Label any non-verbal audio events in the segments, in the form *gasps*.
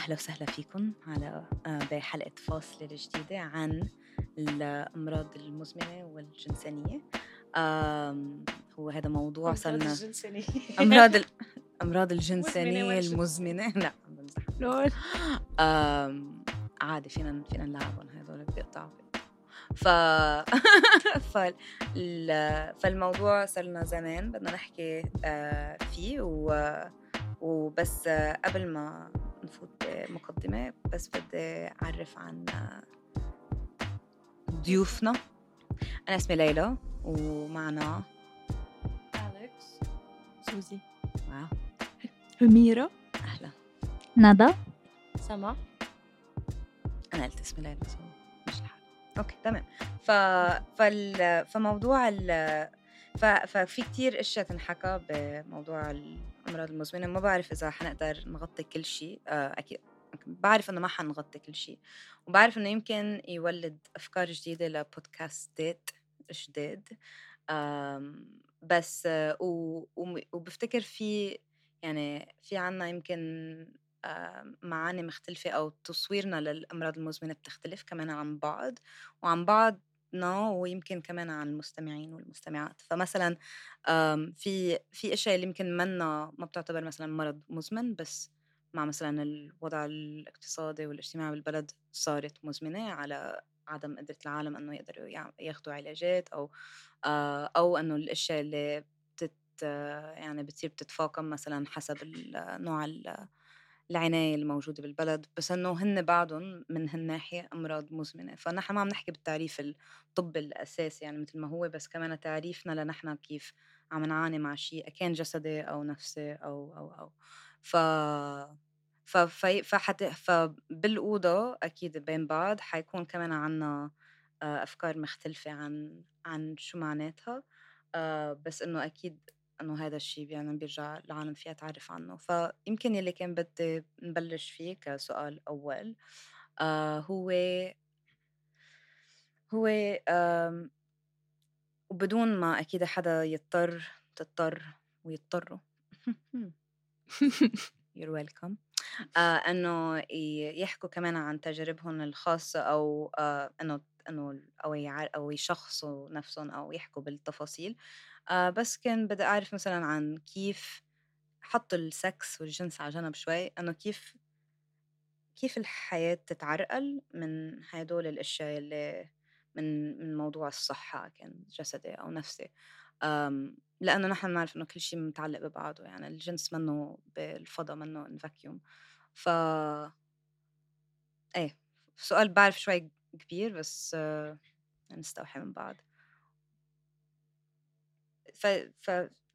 أهلا وسهلا فيكم على آه، بحلقة فاصلة جديدة عن الأمراض المزمنة والجنسانية. هو هذا موضوع صرنا *laughs* أمراض الأمراض *laughs* الجنسانية المزمنة. *laughs* لا بمزح لول. عادي فينا فينا نلعبهم هذول بيقطعوا. ف... فال... فالموضوع صرنا زمان بدنا نحكي آه، فيه و... وبس قبل ما نفوت مقدمة بس بدي أعرف عن ضيوفنا. أنا اسمي ليلى ومعنا أليكس سوزي. واو. أميرة. أهلا. ندى سما. أنا قلت اسمي ليلى so مشي الحال okay تمام. ف... فال... فموضوع ال... ف... ففي كتير إشياء تنحكى بموضوع الامراض المزمنة ما بعرف إذا حنقدر نغطي كل شيء آه، أكيد بعرف إنه ما حنغطي كل شيء وبعرف إنه يمكن يولد أفكار جديدة لبودكاستات جداد بس وبفتكر في يعني في عنا يمكن معاني مختلفة أو تصويرنا للأمراض المزمنة بتختلف كمان عن بعض وعن بعض نو ويمكن كمان عن المستمعين والمستمعات. فمثلا في في أشياء اللي يمكن منا ما بتعتبر مثلا مرض مزمن بس مع مثلا الوضع الاقتصادي والاجتماعي بالبلد صارت مزمنة على عدم قدرة العالم إنه يقدروا ياخذوا علاجات أو أو إنه الأشياء اللي بتت يعني بتصير بتتفاقم مثلا حسب نوع العناية الموجودة بالبلد بس إنه هن بعدهم من هالناحية أمراض مزمنة. فنحن ما عم نحكي بالتعريف الطب الأساسي يعني مثل ما هو بس كمان تعريفنا لنحن كيف عم نعاني مع شيء كان جسدي أو نفسي أو أو أو. ف ف فحت فبالأوضة أكيد بين بعض حيكون كمان عنا آه، أفكار مختلفة عن عن شو معناتها. آه، بس إنه أكيد إنه هذا الشيء يعني بيرجع العالم فيها تعرف عنه. فيمكن يلي كان بدي نبلش فيه كسؤال أول آه هو هو آم وبدون ما أكيد حدا يضطر تضطر ويضطروا. *laughs* *laughs* You're welcome. آه إنه يحكوا كمان عن تجاربهم الخاصة أو آه إنه إنه أو أو يشخصوا نفسهم أو يحكوا بالتفاصيل. آه بس كان بدي أعرف مثلًا عن كيف حطّوا السكس والجنس على جنب شوي، إنه كيف كيف الحياة تتعرقل من هدول الأشياء اللي من من موضوع الصحة كان جسدي أو نفسي، آمم، لإنه نحن بنعرف إنه كل شيء متعلق ببعضه، يعني الجنس منّه بالفضا منّه vacuum. ف إيه، سؤال بعرف شوي كبير بس آه، نستوحي من بعض. ف ف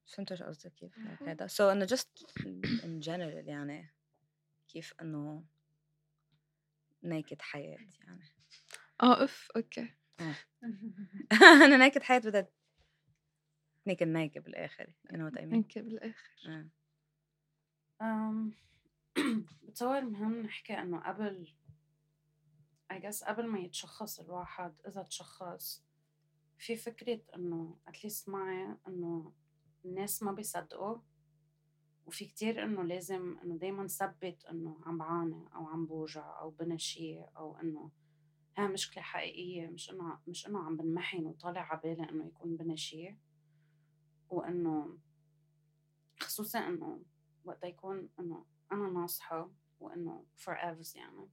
فهمتوا شو قصدي كيف؟ هذا so إنه just in general يعني كيف إنه ناكد حياة يعني. آه if okay. آه. *laughs* *laughs* أنا ناكد حياة بدها ناكد بالآخر I mean ناكد بالآخر. آه. *clears throat* بتصور مهم نحكي إنه قبل I guess قبل ما يتشخص الواحد إذا تشخص في فكرة إنه أتليست معي إنه الناس ما بيصدقوا وفي كتير إنه لازم إنه دايما ثبت إنه عم بعاني أو عم بوجع أو بنشي أو إنه ها مشكلة حقيقية مش إنه مش إنه عم بنمحن وطالع على بالي إنه يكون بنشي وإنه خصوصا إنه وقت يكون إنه أنا ناصحة وإنه forever يعني.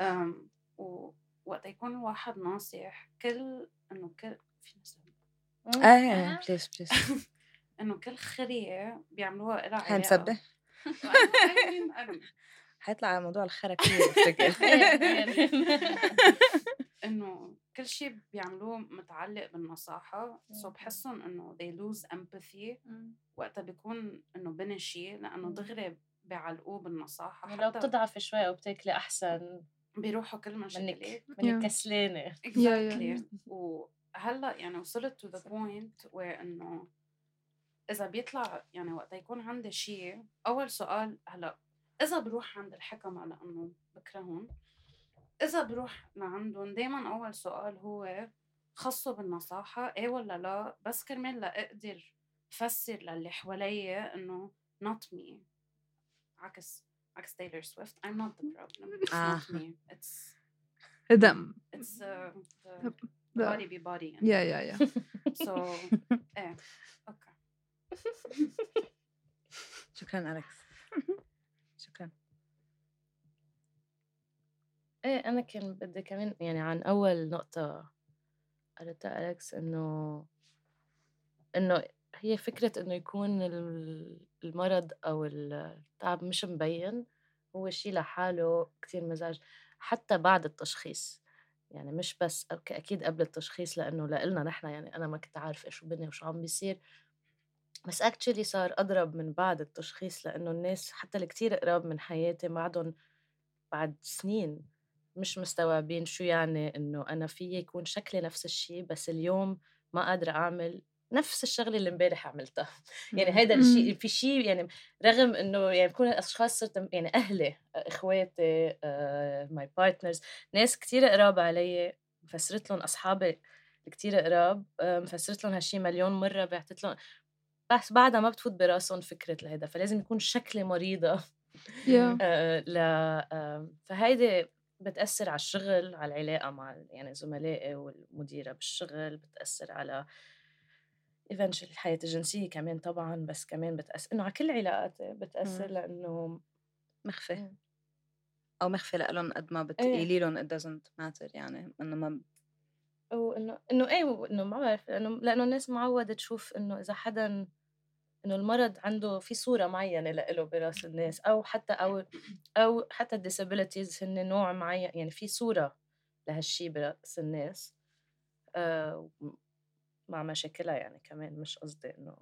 *laughs* و وقت يكون الواحد ناصح كل إنه كل في ناس إيه بليز بليز إنه كل خريه بيعملوها لها حنسبح حيطلع على موضوع الخرا كله *laughs* *laughs* إنه كل شيء بيعملوه متعلق بالنصاحة. سو بحسهم إنه they lose empathy وقتها بيكون إنه بني شيء لأنه دغري بيعلقوه بالنصاحة يعني لو بتضعفي شوي أو بتاكلي أحسن بيروحوا كل مشاكلك منك كسلانة. *laughs* exactly وهلأ يعني وصلت to the point where إنه إذا بيطلع يعني وقت يكون عندي شيء أول سؤال هلأ إذا بروح عند الحكمة لأنه بكرههم إذا بروح لعندهم دائما أول سؤال هو خصوا بالنصاحة إيه ولا لا؟ بس كرمال لاقدر فسر للي حواليا إنه not me. عكس عكس Taylor Swift I'm not the *laughs* problem. It's not me. It's *laughs* هذا it's uh, the the body be body يعني. yeah yeah yeah. So *laughs* إيه أوكي شكرا أليكس. إيه أنا كان بدي كمان يعني عن أول نقطة قالتها أليكس إنه إنه هي فكرة إنه يكون ال- المرض أو التعب مش مبين هو شيء لحاله كتير مزعج حتى بعد التشخيص. يعني مش بس okay أكيد قبل التشخيص لأنه لإلنا نحن يعني أنا ما كنت عارفة شو بني وشو عم بيصير. بس actually صار أضرب من بعد التشخيص لأنه الناس حتى اللي كتير قراب من حياتي بعدهم بعد سنين. مش مستوعبين شو يعني إنه أنا في يكون شكلي نفس الشيء بس اليوم ما قادرة أعمل نفس الشغلة اللي امبارح عملتها. *laughs* يعني مم. الشيء في شيء يعني رغم إنه يعني بكون الاشخاص صرت يعني أهلي إخواتي my partners ناس كتير قراب علي مفسرت لهم أصحابي كتير قراب آه، مفسرت لهم هالشي مليون مرة بعتت لهم بس بعدها ما بتفوت براسهم فكرة الهيدا فلازم يكون شكلي مريضة. Yeah. *laughs* آه، ل آه، فهيدي بتأثر على الشغل على العلاقة مع يعني زملائي والمديرة بالشغل بتأثر على eventually الحياة الجنسية كمان طبعا بس كمان بتأثر إنه على كل علاقاتي بتأثر. لأنه مخفي. أو مخفي لهم قد ما إيه. بتقولي لهم it doesn't matter يعني إنه ما وإنه إنه إيه إنه ما بعرف لأنه لأنه الناس معودة تشوف إنه إذا حدا إنه المرض عنده في صورة معينة لإله براس الناس أو حتى أو أو حتى ال disabilities هن نوع معين يعني في صورة لهالشي براس الناس آه مع مشاكلها يعني كمان مش قصدي إنه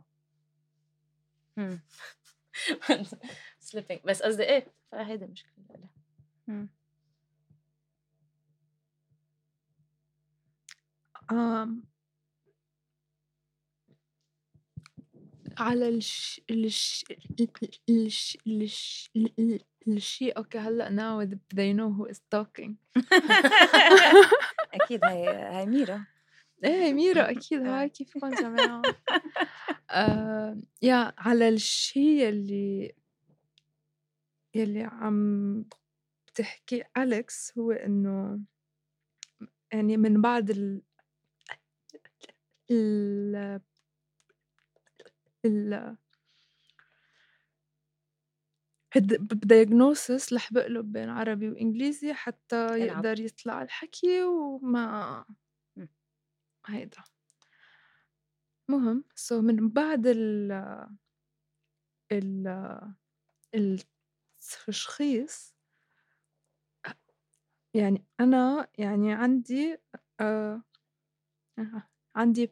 مم. *laughs* سليبينج بس قصدي إيه فهيدي مشكلة لها um, على الش الش الش الش الشيء. أوكي هلأ now they know who is talking. *laughs* أكيد هاي هاي ميرا. إيه ميرا. أكيد. هاي كيفكم جماعة آه يا على الشيء اللي يلي عم بتحكي أليكس هو إنه يعني من بعد ال ال ال ال diagnosis رح بقلب بين عربي وإنجليزي حتى. يقدر يطلع الحكي وما مم. هيدا مهم so من بعد ال ال التشخيص يعني أنا يعني عندي آه عندي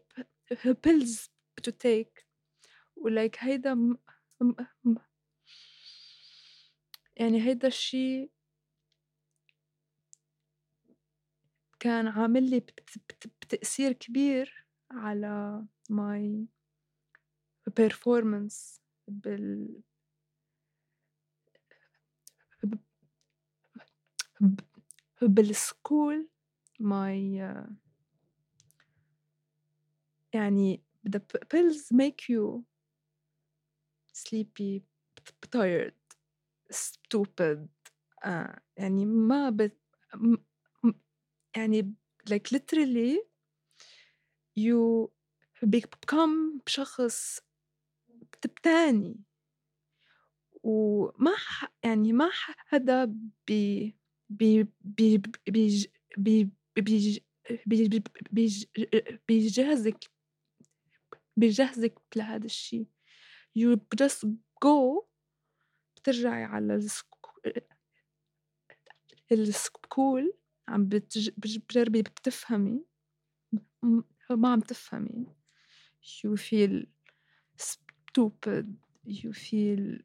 pills to take ولايك هيدا م- م- م- يعني هيدا الشي كان عامل لي بت- بت- بتأثير كبير على my performance بال بالسكول uh, يعني the pills make you sleepy tired stupid آه يعني ما بت يعني like literally you become شخص تاني وما ح- يعني ما حدا بي بي بي بي بيج بيج بيجهزك بيجهزك لهذا الشيء. You just go بترجعي على السكو- السكول عم بتجربي بتفهمي ما عم تفهمي. You feel stupid. You feel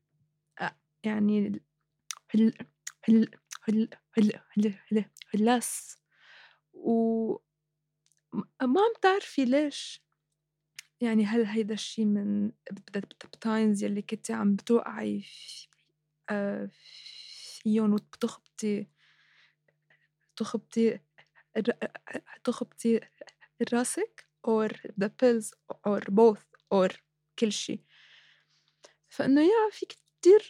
آه، يعني ال- و ما عم تعرفي ليش. يعني هل هيدا الشي من التايمز يلي كنتي عم بتوقعي آه، فيهم وتخبطي تخبطي تخبطي راسك or the pills or both or كل شي. فإنه يا في كتير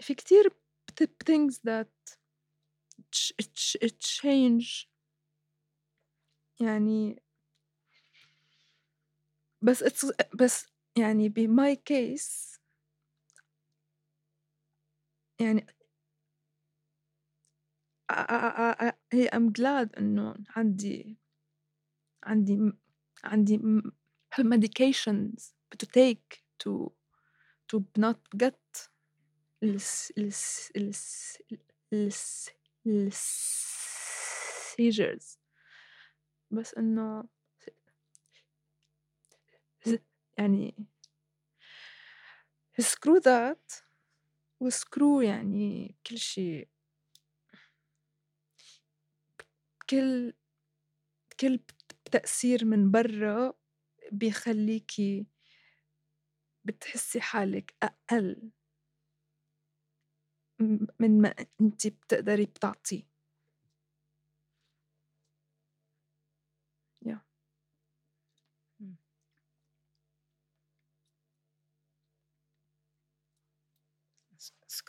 في كتير things that ch- ch- change يعني بس it's بس يعني ب my case يعني I, I, I, I I'm glad إنه عندي عندي م- عندي م- medications to take to to not get الس الس الس الس السيجرز بس إنه يعني screw that وسكرو يعني كل شي. كل كل تأثير من برا بيخليكي بتحسي حالك أقل. من ما انت بتقدري بتعطيه.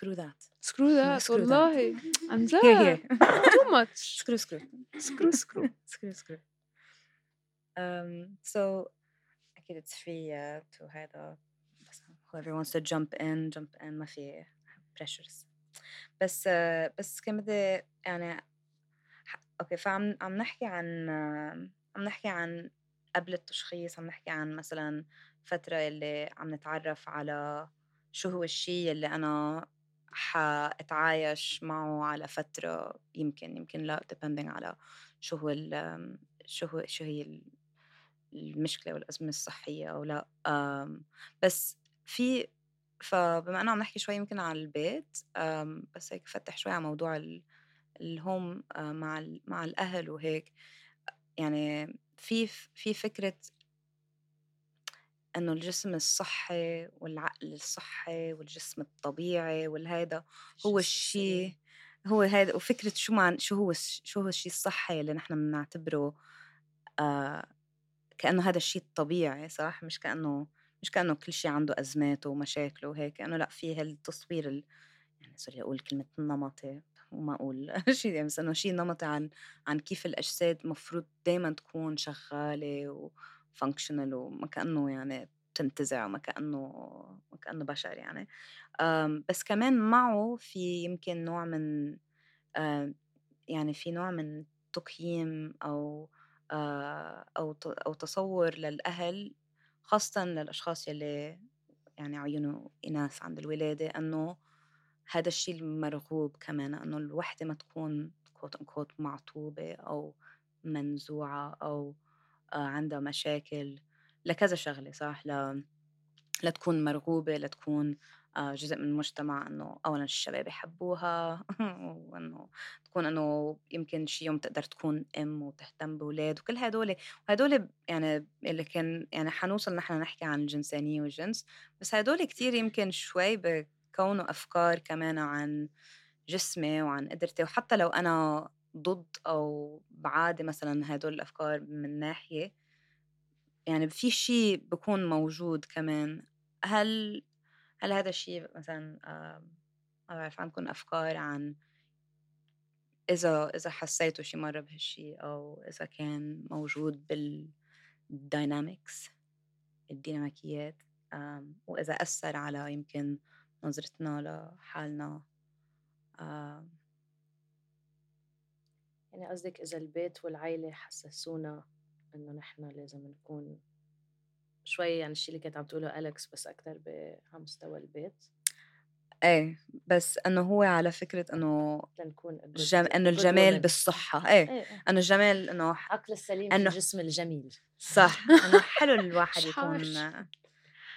سكرو ذات screw that. والله عن جد too much screw screw um so أكيد it's free uh, to هذا بس whoever wants to jump in jump in. ما في pressures. بس uh, بس كان بدي يعني okay فعم عم نحكي عن آه، عم نحكي عن قبل التشخيص عم نحكي عن مثلا فترة اللي عم نتعرف على شو هو الشيء اللي أنا حأتعايش معه على فترة يمكن يمكن لا depending على شو هو شو هو شو هي ال- المشكلة والأزمة الصحية أو لا. أم، بس في فبما أنه عم نحكي شوي يمكن عن البيت أم، بس هيك فتح شوي على موضوع ال- الهوم آه، مع مع الأهل وهيك. يعني في في فكرة إنه الجسم الصحي والعقل الصحي والجسم الطبيعي والهيدا هو الشيء هو هذا وفكرة شو مع شو هو شو هو الشيء الصحي اللي نحن بنعتبره آه كأنه هذا الشيء الطبيعي صح مش كأنه مش كأنه كل شيء عنده أزماته ومشاكله وهيك كأنه لأ في هالتصوير ال... يعني سوري أقول كلمة نمطي وما أقول *laughs* شيء يعني بس إنه شيء نمطي عن عن كيف الأجساد مفروض دايما تكون شغالة وفانكشنال وما كأنه يعني تنتزع وما كأنه ما كأنه بشر يعني. بس كمان معه في يمكن نوع من يعني في نوع من تقييم أو ت- أو تصور للأهل خاصة للأشخاص يلي يعني عيونه إناث عند الولادة أنه هذا الشيء المرغوب كمان أنه الوحدة ما تكون كوت انكوت معطوبة أو منزوعة أو آه، عندها مشاكل لكذا شغلة صح؟ ل... لتكون مرغوبة لتكون آه، جزء من المجتمع إنه اولا الشباب يحبوها *laughs* وإنه تكون إنه يمكن شي يوم تقدر تكون أم وتهتم بأولاد وكل هدول وهدول يعني اللي كان يعني حنوصل نحن نحكي عن الجنسانية والجنس بس هدول كتير يمكن شوي بكونوا أفكار كمان عن جسمي وعن قدرتي وحتى لو أنا ضد أو بعادي مثلا هدول الأفكار من ناحية يعني في شيء بكون موجود كمان. هل هل هذا الشيء مثلا ما بعرف عندكم أفكار عن إذا إذا حسيتوا شي مرة بهالشيء أو إذا كان موجود بالداينامكس الديناميكيات آم، وإذا أثر على يمكن نظرتنا لحالنا يعني قصدك إذا البيت والعيلة حسسونا إنه نحن لازم نكون شوي يعني الشيء اللي كانت عم تقوله أليكس بس أكتر ب- على مستوى البيت إيه بس إنه هو على فكرة إنه لنكون إنه الجمال. بالصحة إيه إيه إيه. إنه الجمال إنه العقل السليم إنه- الجسم الجميل صح *laughs* إنه حلو الواحد. *laughs* يكون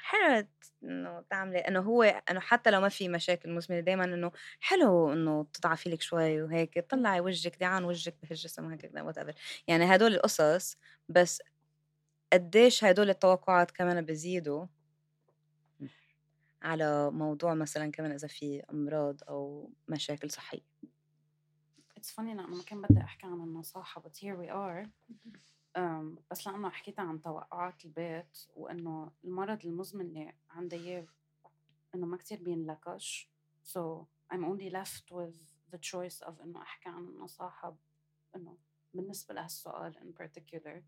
حلو إنه تعملي إنه هو إنه حتى لو ما في مشاكل مزمنه دائما إنه حلو إنه تضعفي لك شوي وهيك طلعي وجهك دعان وجهك بهالجسم وهيك وات ايفر يعني هدول القصص بس قديش هدول التوقعات كمان بزيدوا على موضوع مثلا كمان إذا في أمراض أو مشاكل صحية. Funny إنه أنا ما كان بدي أحكي عن النصاحة but here we are. بس لأنه حكيت عن توقعات البيت وإنه المرض المزمن اللي عندي إياه إنه ما كتير بينلكش. So I'm only left with the choice of إنه أحكي عن النصاحة إنه بالنسبة لهالسؤال in particular.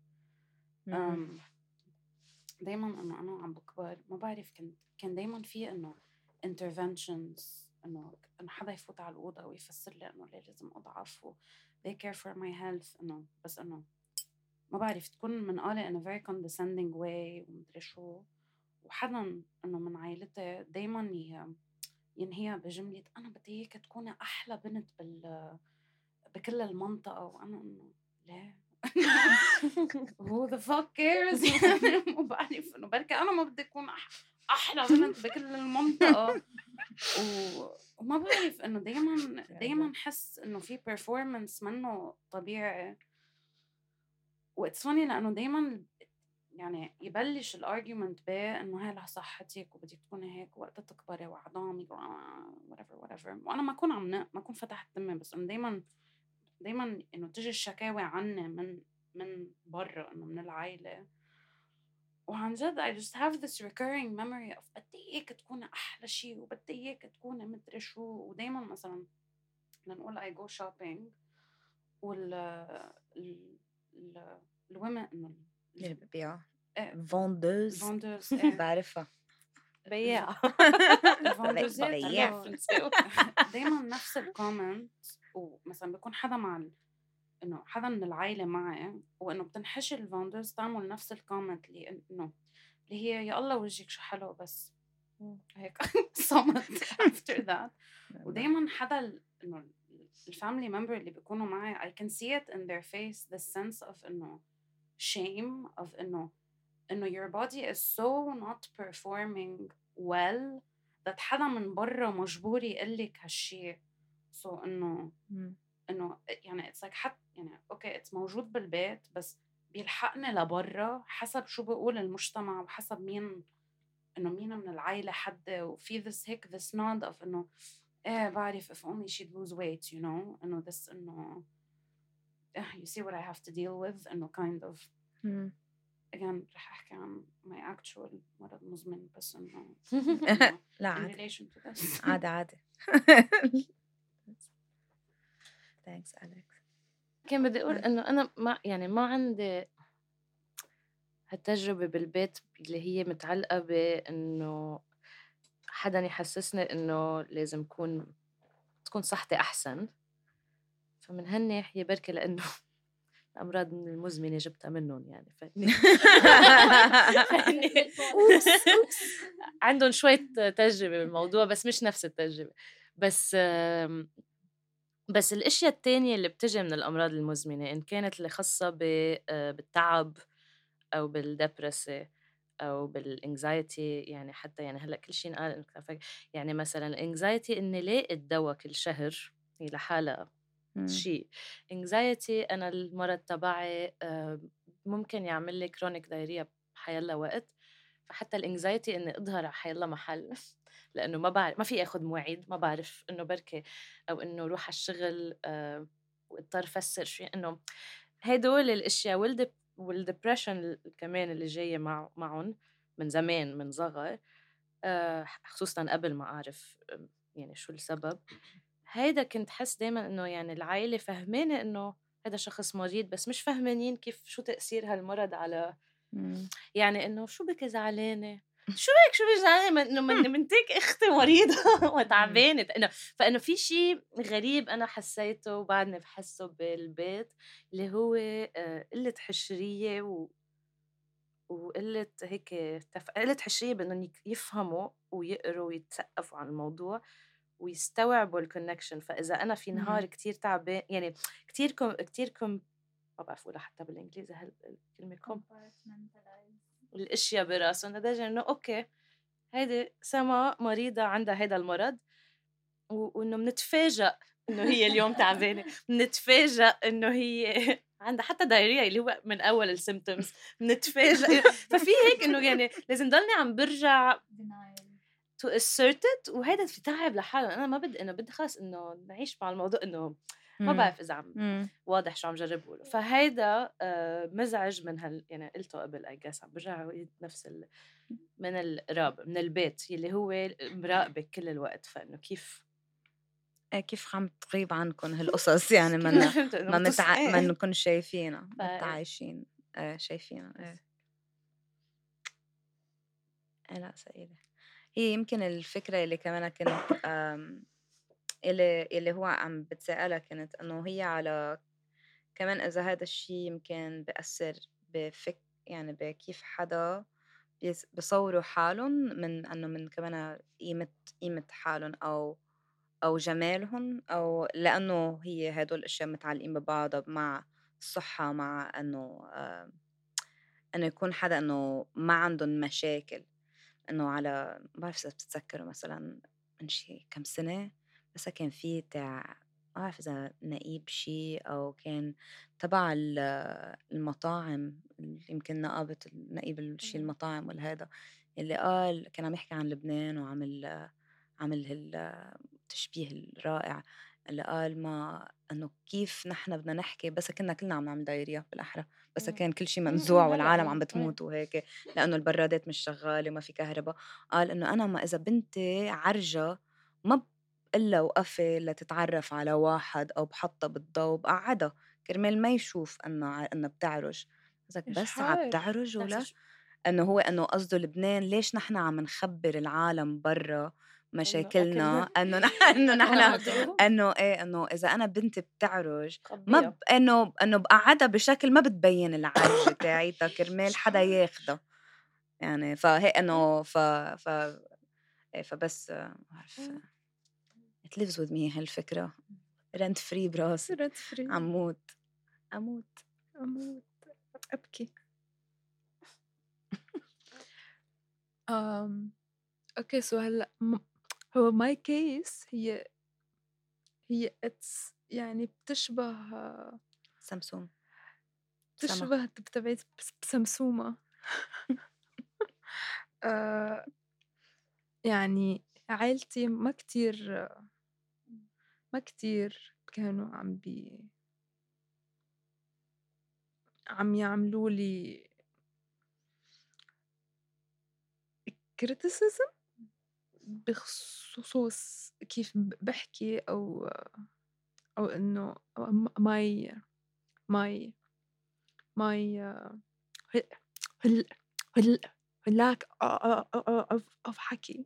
um, دايما إنه أنا عم بكبر ما بعرف كنت كان دايما في إنه interventions إنه إنه حدا يفوت على الأوضة ويفسر لي إنه ليه لازم أضعف و they care for my health إنه بس إنه ما بعرف تكون منقالة in a very condescending way ومدري شو وحدا إنه من عائلتي دايما ينهيها بجملة أنا بدي إياك تكوني أحلى بنت بال بكل المنطقة وأنا إنه ليه؟ *laughs* who the fuck cares *laughs* يعني ما بعرف إنه بركي أنا ما بدي أكون أحلى بنت بكل المنطقة. و... وما بعرف إنه دايما *laughs* دايما حس إنه في performance منه طبيعي. و it's funny لأنه دايما يعني يبلش ال argument بانه هاي لصحتك وبدك تكوني هيك وقت تكبري وعظامك whatever whatever. وأنا ما أكون عم ما أكون فتحت تمي بس إنه دائما دائما إنه تجي الشكاوى عني من من برا إنه من العائله وعن جد I just have this recurring memory of بدي اياك تكوني أحلى شيء وبدي اياك تكوني مدري شو. ودائما مثلا لنقول I go shopping وال ال ال women إنه ال vendeuse vendeuse بعرفها. بياعة *laughs* *laughs* دايما نفس ال comment ومثلا بيكون حدا مع إنه حدا من العائله معي وإنه بتنحشي ال vendeuse تعمل نفس ال comment اللي إنه اللي هي يا الله وجهك شو حلو بس. هيك. *laughs* صمت after that. ودائما حدا إنه ال family member اللي بيكونوا معي I can see it in their face the sense of إنه shame of إنه إنه your body is so not performing well that حدا من برا مجبور يقول لك هالشيء so إنه إنه يعني it's like حت يعني okay it's موجود بالبيت بس بيلحقني لبرا حسب شو بيقول المجتمع وحسب مين إنه مين من العائله حد وفي this هيك this nod of إنه إيه بعرف if only she'd lose weight you know. إنه this إنه you see what I have to deal with. إنه kind of mm. again رح أحكي عن my actual مرض مزمن بس إنه *laughs* لا عادي. عادي عادي. *laughs* Thanks Alex. كان بدي أقول إنه أنا ما يعني ما عندي هالتجربة بالبيت اللي هي متعلقة بإنه حدا يحسسني إنه لازم كون تكون صحتي أحسن. فمن هالناحية بركي لأنه *laughs* الأمراض المزمنة جبتها منهم يعني فهني *laughs* *laughs* عندهم شوية تجربة بالموضوع بس مش نفس التجربة. بس بس الأشياء التانية اللي بتجي من الأمراض المزمنة إن كانت اللي خاصة آه، بالتعب أو بال depressi أو بال anxiety يعني حتى يعني هلأ كل شيء انقال يعني مثلا ال anxiety إني لاقي الدواء كل شهر هي لحالها إمم. شيء؟ anxiety أنا المرض تبعي آه، ممكن يعمل لي chronic diarrhea بحيلا وقت. فحتى ال anxiety إني أظهر على حيلا محل *laughs* لأنه ما بعرف ما في آخذ مواعيد ما بعرف إنه بركي أو إنه روح على الشغل أه واضطر أفسر شيء إنه هدول الأشياء والدب وال depression كمان اللي جاية مع معهم من زمان من صغر أه خصوصا قبل ما أعرف يعني شو السبب هيدا كنت حس دايما إنه يعني العائله فهمانة إنه هذا شخص مريض بس مش فهمانين كيف شو تأثير هالمرض على. يعني إنه شو بك زعلانة شو بك شو بك زعلانه إنه من منتك أختي مريضة *laughs* وتعبانة. انه فإنه في شيء غريب أنا حسيته وبعدني بحسه بالبيت اللي هو آه، قلة حشرية و وقلة هيك تف... قلة حشرية بأنهم يفهموا ويقروا ويتثقفوا عن الموضوع ويستوعبوا ال connection فإذا أنا في نهار كتير تعبان يعني كتير كم كتير كم ما بعرف أقولها حتى بالإنجليزي هالكلمه كم؟ الاشياء براسهم لدرجه انه okay هيدي سما مريضة عندها هيدا المرض وإنه بنتفاجئ إنه هي اليوم تعبانة بنتفاجئ إنه هي *laughs* عندها حتى diarrhea اللي هو من أول ال symptoms بنتفاجئ ففي هيك إنه يعني لازم ضلني عم برجع تو assert it وهذا في تعب لحاله أنا ما بدي انه بدي خلص إنه نعيش مع الموضوع إنه ما بعرف إذا عم واضح شو عم جرب اقوله فهيدا آه، مزعج من هال يعني قلته قبل اي جاس عم برجع نفس ال... من الراب من البيت اللي هو مراقبك كل الوقت فإنه كيف إيه كيف عم تغيب عنكم *laughs* هالقصص؟ يعني ما ما متع... ما نكون شايفينها *laughs* متعايشين. إيه شايفينها إيه. إيه لا سئيلة هي يمكن الفكرة اللي كمان كنت اللي اللي هو عم بتسألها كنت إنه هي على كمان إذا هذا الشيء يمكن بأثر بفك يعني بكيف حدا بصوروا حالهم من إنه من كمان قيمة قيمة حالهم أو أو جمالهم أو لأنه هي هدول الأشياء متعلقين ببعضها مع الصحة مع إنه إنه يكون حدا إنه ما عندهم مشاكل. إنه على ما بعرف إذا بتتذكروا مثلا من شي كم سنة بس كان في تاع ما بعرف إذا نقيب شي أو كان تبع المطاعم يمكن نقابة نقيب الشي المطاعم والهذا اللي قال كان عم يحكي عن لبنان وعمل عمل هالتشبيه الرائع اللي قال ما إنه كيف نحن بدنا نحكي بس كنا كلنا عم نعمل دايريا بالأحرى بس كان كل شيء منزوع والعالم عم بتموت وهيك لأنه البرادات مش شغالة وما في كهرباء قال إنه أنا ما إذا بنتي عرجة ما إلا وقفة لتتعرف على واحد أو بحطها بالضوء بقعدها. كرمال ما يشوف أنه أنه بتعرج. بس عم تعرج ولا؟ إنه هو إنه قصده لبنان ليش نحن عم نخبر العالم برا مشاكلنا؟ *laughs* إنه *laughs* إنه نحن إنه إيه إنه إذا أنا بنتي بتعرج ما ب... إنه إنه بقعدها بشكل ما بتبين العرجه *coughs* تاعيتها. كرمال حدا ياخدها يعني فهي إنه ف ف إيه فبس بعرف. It lives with me هالفكرة. رنت فري براسي رنت فري عموت أموت. أموت. أبكي. *laughs* um, أوكي سو هلأ هو ماي كيس هي هي اتس يعني بتشبه سمسوم بتشبه تبعت بسمسومة *laughs* آه يعني عيلتي ما كتير ما كتير كانوا عم بي عم يعملوا لي criticism بخصوص كيف بحكي أو أو إنه my my my lack of حكي.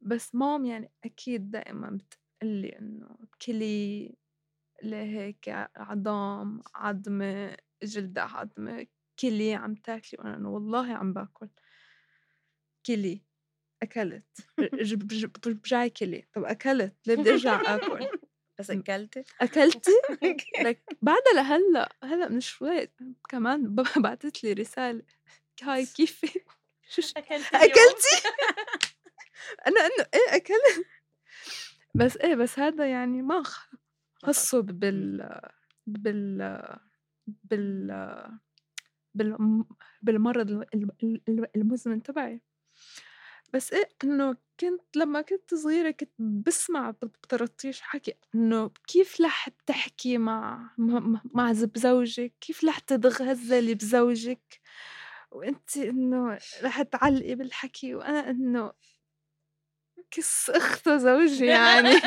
بس مام يعني أكيد دائما بتقلي إنه كلي هيك عظام عظمة جلدة عظمة كلي عم تاكلي. وأنا والله عم باكل كلي أكلت. برجعي *laughs* كلي. طب أكلت؟ ليه بدي أرجع آكل؟ *laughs* بس أكلتي؟ أكلتي؟ *laughs* لك بعدها لهلأ هلأ من شوي كمان بعثت لي رسالة. هاي كيفي؟ أكلتي أكلتي؟ أنا إنه إيه أكلت؟ بس إيه بس هذا يعني ما خصه بال بال بال بالمرض المزمن تبعي. بس إيه إنه كنت لما كنت صغيرة كنت بسمع بطرطيش حكي إنه كيف رح تحكي مع مع بزوجك كيف رح تتغزلي بزوجك؟ وانت إنه رح تعلقي بالحكي وأنا إنه كس أخته زوجي *laughs* يعني. *laughs*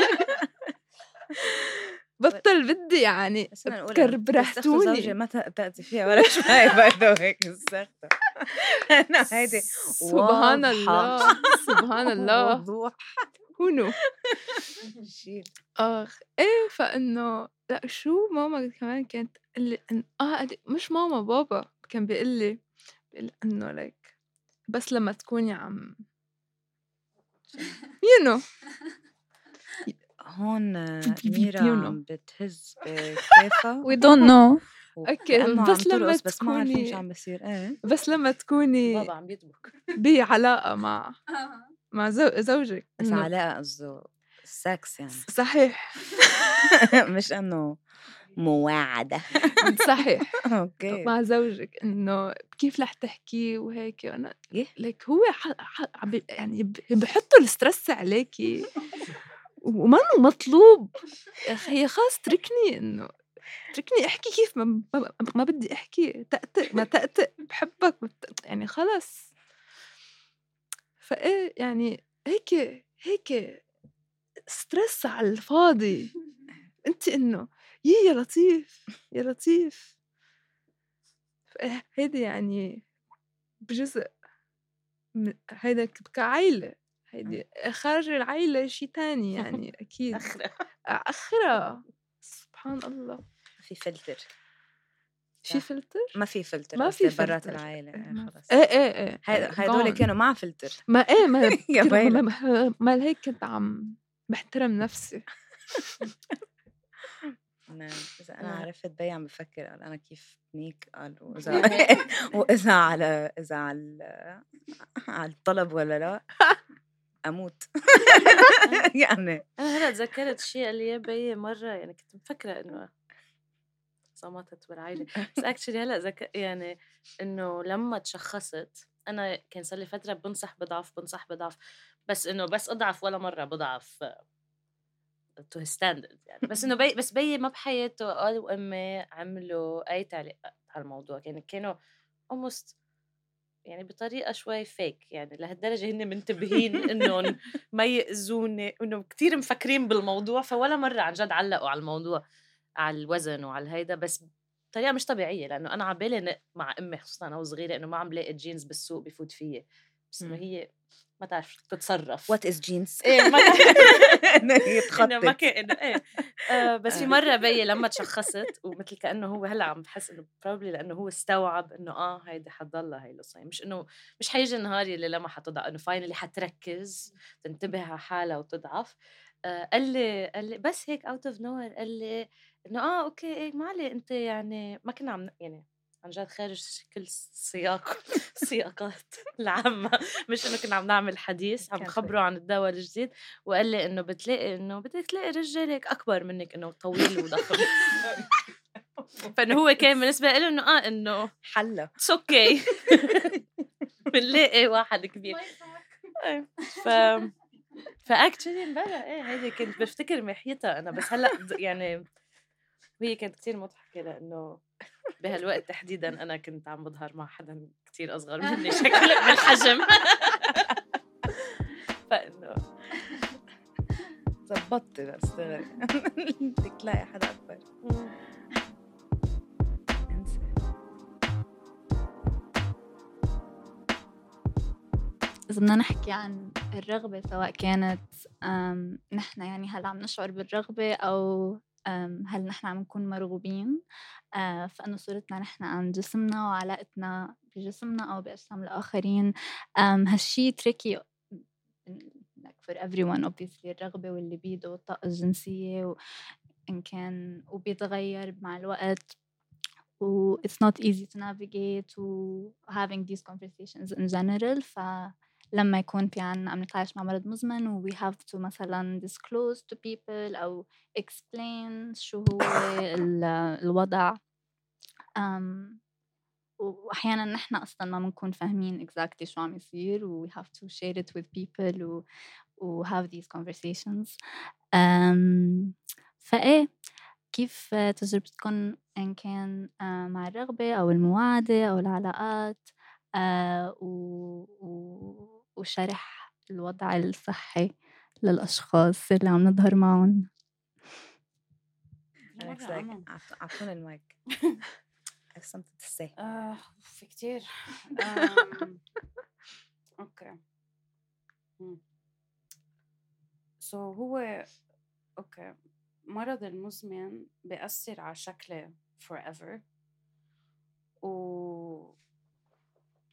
بطل بدي يعني كربرحتوني زوجي ما تأتي فيها ولا شوي برضه هيك أنا هيدي سبحان الله سبحان *laughs* الله. وضوح هونو. آخ إيه فإنه لأ شو ماما كمان كانت اللي آه مش ماما بابا كان بيقول لي بيقول إنه ليك بس لما تكوني عم يو نو هون ميرا عم بتهز بكيفها we don't know okay بس لما بس تكوني ما عارفين شو عم بيصير إيه. بس لما تكوني بابا عم بيطبخ. بعلاقة مع *laughs* مع زوجك. بس علاقة قصده سكس يعني. صحيح. *laughs* مش إنه مواعدة صحيح. *laughs* okay. مع زوجك إنه كيف رح تحكي وهيك؟ أنا ليك هو ح... ح... يعني بحطوا ال stress عليكي وما مطلوب. يا أخي خلاص تركني إنه اتركني أحكي كيف ما, ما بدي أحكي. تأتئ ما تأتئ. بحبك. يعني خلص فإيه يعني هيك هيك stress على الفاضي. *laughs* انت إنه يي يا لطيف يا لطيف. ف- هيدي يعني بجزء هيدا كعيلة هيدي خارج العيلة شي تاني يعني *laughs* أكيد. أخرى. آخرها سبحان الله. في فلتر. في. فلتر؟ ما في فلتر ما في قصدي برات فلتر. العائلة. ما خلص إيه إيه إيه. هيدا- هيدول gone. كانوا مع فلتر. *laughs* ما إيه. ما, *laughs* ما, ما هيك كنت عم بحترم نفسي. أنا آه. عرفت بي عم بفكر قال أنا كيف نيك قال وإذا يعني *laughs* *laughs* وإذا على إذا على على الطلب ولا لا أموت. *laughs* يعني. أنا هلأ تذكرت شيء قال لي بيي مرة يعني كنت مفكرة إنه صمتت بالعائله بس اكشلي هلأ ذك... يعني إنه لما تشخصت أنا كان صار لي فترة بنصح بضعف بنصح بضعف. بس إنه بس أضعف ولا مرة بضعف. to standard يعني بس إنه بي بس بيي ما بحياته قال وامي عملوا أي تعليقات على الموضوع يعني كانوا almost يعني بطريقة شوي فيك يعني لهالدرجة هن منتبهين انهم ما يأذوني انه كثير مفكرين بالموضوع فولا مرة عن جد علقوا على الموضوع على الوزن وعلى الهيدا بس بطريقة مش طبيعية لأنه أنا على بالي مع امي خصوصا أنا وصغيرة انه ما عم لاقي جينز بالسوق بفوت فيي بس انه مم. هي ما تعرف تتصرف. what is jeans إيه ما *laughs* *laughs* إنه ما كان إيه. آه بس في. مرة بيي لما تشخصت ومثل كأنه هو هلأ عم بحس إنه probably لأنه هو استوعب إنه آه هيدي حتضلها هي القصة. يعني مش انه مش حيجي النهار اللي لما حتضعف إنه finally حتركز تنتبه على حالها وتضعف. آه قال لي قال لي بس هيك out of nowhere قال لي إنه آه okay إيه ما عليه أنت يعني ما كنا عم يعني عن جد خارج كل سياق *laughs* السياقات العامة. مش إنه كنا عم نعمل حديث عم كان بخبره عن الدواء الجديد وقال لي إنه بتلاقي إنه بدك تلاقي رجال هيك أكبر منك إنه طويل وضخم. *laughs* فإنه هو كان بالنسبة له إنه آه إنه حلا it's okay بنلاقي واحد كبير. إيه. ف *laughs* ف actually امبارح إيه هيدي كنت بفتكر محيتها أنا بس هلأ يعني وهي كانت كتير مضحكة لإنه بهالوقت *laughs* تحديدا أنا كنت عم بظهر مع حدا كتير أصغر *laughs* مني شكل بالحجم. *laughs* فإنه بس دغري بدك تلاقي حدا أكبر. إذا بدنا نحكي عن الرغبة سواء كانت نحن يعني هل عم نشعر بالرغبة أو هل نحن عم نكون مرغوبين؟ فإنه صورتنا نحن عن جسمنا وعلاقتنا بجسمنا أو بأجسام الآخرين. هالشي تريكي like for everyone obviously الرغبة والليبيدو والطاقة الجنسية و- إن كان وبيتغير مع الوقت. و it's not easy to navigate و having these conversations in general فلما يكون في عنا عم نتعايش مع مرض مزمن و we have to مثلا disclose to people أو explain شو هو ال- الوضع. um, وأحيانا نحن أصلا ما بنكون فاهمين exactly شو عم يصير و we have to share it with people و, و have these conversations. um, فإيه كيف تجربتكم إن كان مع الرغبة أو المواعدة أو العلاقات؟ آه، و- و- وشرح الوضع الصحي للأشخاص اللي عم نظهر معهم. أنا مرة أنا. أعط- اعطوني المايك. *laughs* I have something to say. آه في كتير. *laughs* آم، okay. سو so هو أوكي. مرض المزمن بيأثر على شكلي forever. و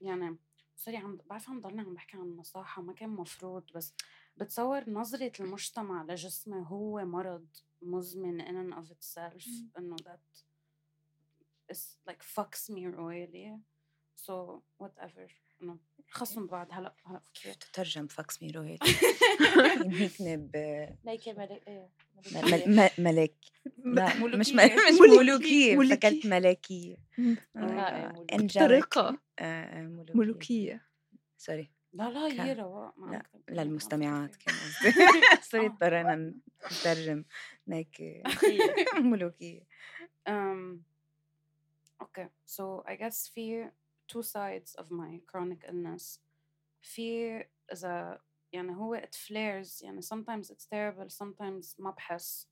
يعني sorry عم بعرف عم ضلني عم بحكي عن النصاحة ما كان مفروض بس بتصور نظرة المجتمع لجسمي هو مرض مزمن in and of itself إنه that is like fucks me royally so whatever إنه خصم بعض هلا هلا كيف تترجم fucks me royally هيك *laughs* ب ليكي ملك ملك لا مش. *laughs* مش ملوكية. فكرت ملكية آه، آه، ملوكية. طريقة آه، ملوكية. سوري. لا لا هي رواق للمستمعات كان. قصدي. *laughs* sorry. اضطرينا نترجم. هيك. ملوكية. okay, so I guess في two sides of my chronic illness. في إذا يعني هو it flares يعني sometimes it's terrible sometimes ما بحس.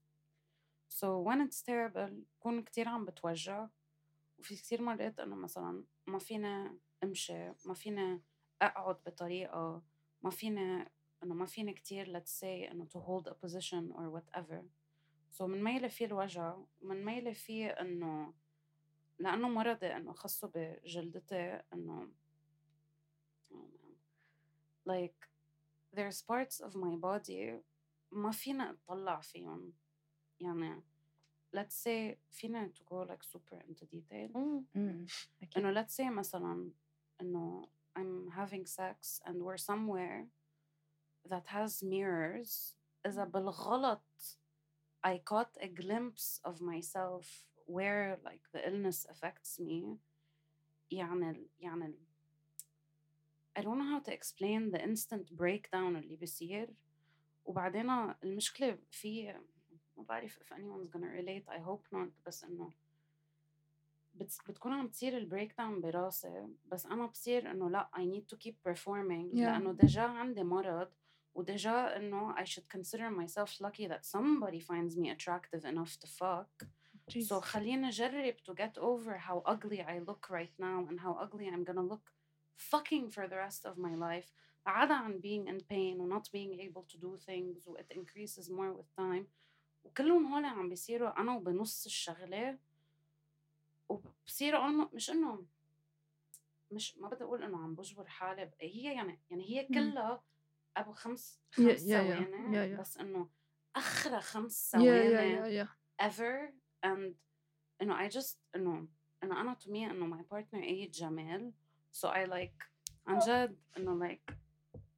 So when it's terrible بكون كتير عم بتوجع. وفي كتير مرات إنه مثلا ما فينا أمشي ما فينا أقعد بطريقة ما فينا إنه ما فينا كتير let's say إنه to hold a position or whatever. So من ميلة فيه الوجع ومن ميلة فيه إنه لأنه مرضي إنه خصه بجلدتي إنه like there's parts of my body ما فينا اطلع فيهم يعني let's say فينا to go like super into detail إمم، أكيد. إنه let's say مثلا إنه I'm having sex and we're somewhere that has mirrors إذا بالغلط I caught a glimpse of myself where like the illness affects me يعني ال- يعني ال- I don't know how to explain the instant breakdown اللي بيصير وبعدين المشكلة في ما بعرف if anyone's gonna relate I hope not بس إنه بت- بتكون عم تصير البريك داون براسي بس أنا بصير إنه لا I need to keep performing Yeah. لأنه ديجا عندي مرض وديجا إنه I should consider myself lucky that somebody finds me attractive enough to fuck So Jesus. خليني أجرب to get over how ugly I look right now and how ugly I'm gonna look fucking for the rest of my life عدا عن being in pain و not being able to do things و it increases more with time وكلهم هول عم بيصيروا أنا وبنص الشغلة وبصيروا مش إنه مش ما بدي أقول إنه عم بجبر حالي هي يعني يعني هي. كلها أبو خمس خمس yeah, yeah, ثواني yeah, yeah. بس إنه أخرى خمس Yeah, ثواني yeah, yeah, yeah. ever and انه I just انه انه انا to me انه my partner ايه جمال so I like عن جد انه like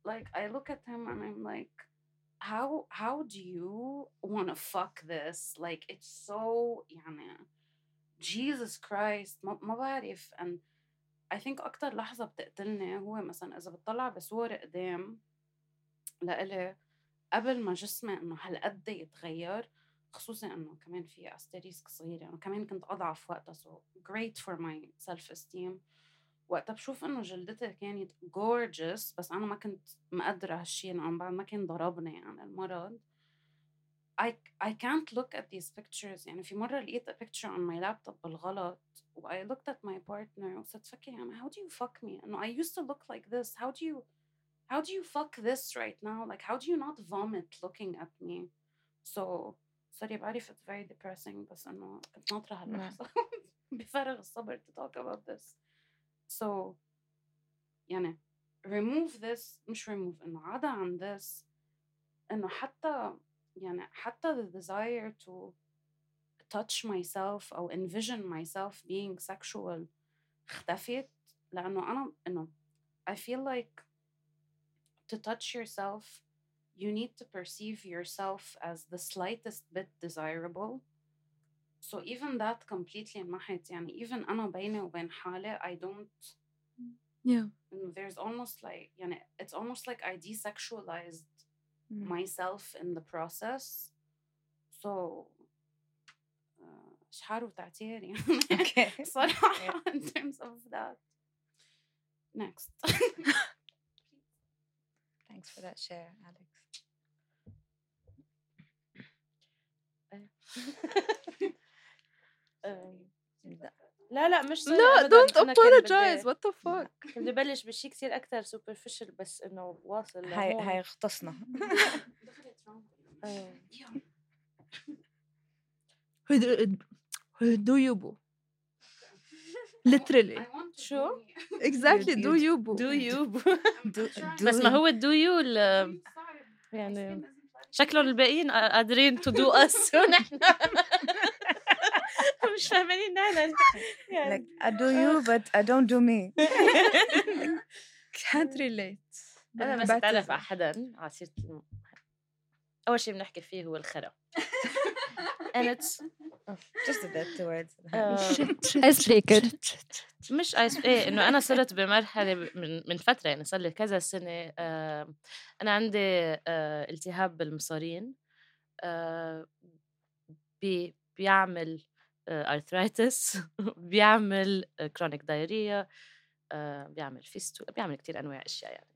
like I look at him and I'm like how how do you want to fuck this like it's so يعني Jesus Christ ما, ما بعرف and I think أكتر لحظة بتقتلني هو مثلا إذا بتطلع بصور قدام لإلي قبل ما جسمي إنه هالقد يتغير خصوصا إنه كمان في أستريسك صغيرة أنا كمان كنت أضعف وقتها so great for my self esteem وقتها بشوف إنه جلدتي كانت gorgeous بس أنا ما كنت مقدرة هالشي إنه عم بعد ما كان ضربني يعني المرض I I can't look at these pictures يعني في مرة لقيت a picture on my laptop بالغلط و I looked at my partner وصرت فكر يعني how do you fuck me إنه I used to look like this how do you how do you fuck this right now like how do you not vomit looking at me so sorry بعرف it's very depressing بس إنه كنت ناطرة هاللحظة *laughs* بفارغ الصبر to talk about this so يعني remove this مش remove إنه عدا عن this إنه حتى يعني حتى the desire to touch myself أو envision myself being sexual اختفت لأنه أنا إنه I feel like to touch yourself you need to perceive yourself as the slightest bit desirable so even that completely انمحت يعني even أنا بيني وبين حالي I don't Yeah. إنه there's almost like يعني it's almost like I desexualized Mm. myself in the process so uh, شحار وتعتير يعني Okay. *laughs* صراحة in terms of that next *laughs* Thanks for that share, Alex. آه، لا لا مش لا don't apologize what the fuck كنت ببلش بشيء كثير أكثر superficial بس إنه واصل هاي هاي اختصنا. do you boo literally شو؟ exactly do you boo do you boo بس ما هو do you يعني شكلهم الباقيين قا- قادرين to do us. *laughs* ونحن مش فاهمين نحن يعني. Like I do you but I don't do me. *laughs* Can't relate. أنا بس بعتذر. أتعرف على حدا على سيرة أول شيء بنحكي فيه هو الخرا. *laughs* And it's *laughs* just a bit towards آه، ice breaker مش ice إيه إنه أنا صرت بمرحلة من من فترة يعني صار لي كذا سنة آه، أنا عندي آه، التهاب بالمصارين آه، بي بيعمل arthritis *laughs* بيعمل chronic diarrhea بيعمل fistula بيعمل كتير أنواع أشياء يعني.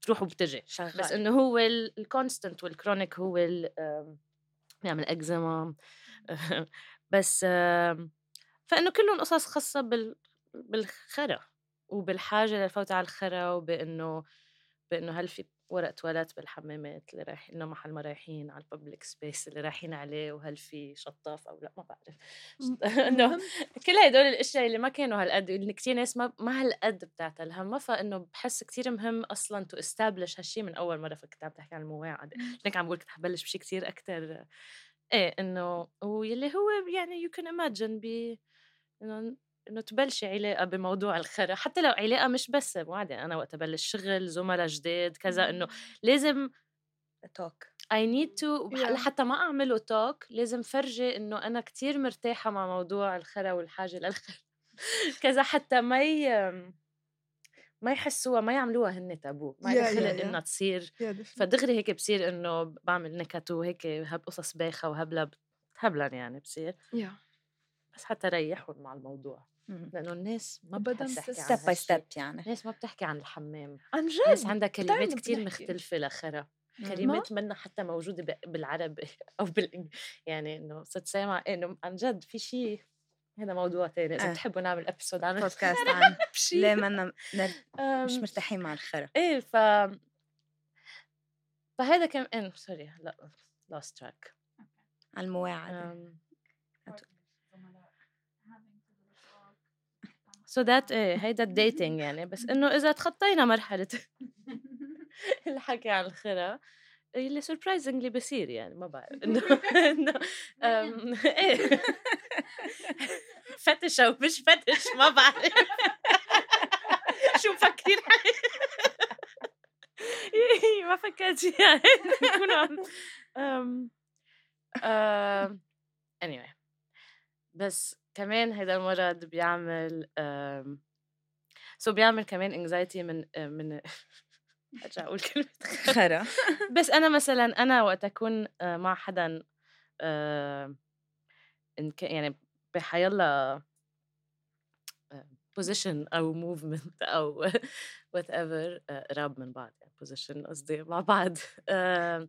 بتروح وبتجي. شغال. بس إنه هو ال constant وال chronic هو بيعمل اكزيما *laughs* بس فإنه كلهم قصص خاصة بال بالخرا وبالحاجة للفوت على الخرا وبإنه بإنه هل في ورق تواليت بالحمامات اللي رايحين إنه محل ما رايحين على ال public space اللي رايحين عليه وهل في شطاف أو لأ ما بعرف. *laughs* إنه كل هدول الأشياء اللي ما كانوا هالقد اللي كثير ناس ما ما هالقد بتاعت الهمها فإنه بحس كثير مهم أصلا to establish هالشيء من أول مرة فكنت عم تحكي عن المواعده هيك عم بقول كنت حبلش بشيء كثير أكثر إيه إنه واللي هو يعني يو كان ايماجن ب إنه إنه تبلشي علاقة بموضوع الخرا حتى لو علاقة مش بس وعدين أنا وقت أبلش شغل زملاء جداد كذا إنه لازم توك I need to Yeah. حتى ما أعمله توك لازم فرجي إنه أنا كتير مرتاحة مع موضوع الخرا والحاجة للخرا. *laughs* كذا حتى ما ي... ما يحسوها ما يعملوها هن تابو ما خلق yeah. انها تصير. فدغري هيك بصير انه بعمل نكت وهيك هب قصص بايخة وهبلة بتهبلن يعني بصير يا بس حتى ريحهم مع الموضوع لأنه الناس ما عن step by. step يعني الناس ما بتحكي عن الحمام عن جد عندها كلمات بتعرف كتير بنحكي. مختلفة لخرا. كلمات منا حتى موجودة ب- بالعربي *laughs* أو بال يعني إنه صرت سامع إنه عن جد في شيء هذا موضوع تاني. إذا آه. بتحبوا نعمل episode عن *laughs* بودكاست عن *laughs* ليه منا نر- مش مرتاحين مع الخرا. إيه ف فهذا كان إن sorry لا lost track. على um, so that إيه هيدا ال dating يعني. بس إنه إذا تخطينا مرحلة *laughs* الحكي عن الخرا اللي surprisingly بصير يعني ما بعرف. انه إنه إيه. فتش أو مش فتش ما بعرف. شو مفكرين؟ إيه، ما فكرت يعني كنا عم anyway. بس كمان هذا المرض بيعمل سو بيعمل كمان anxiety من من أرجع أقول كلمة خرا. بس أنا مثلا أنا وقت أكون آه، مع حدا آه، يعني بحيلا position أو movement *laughs* أو whatever قراب من بعض يعني position قصدي مع بعض. *laughs* آه،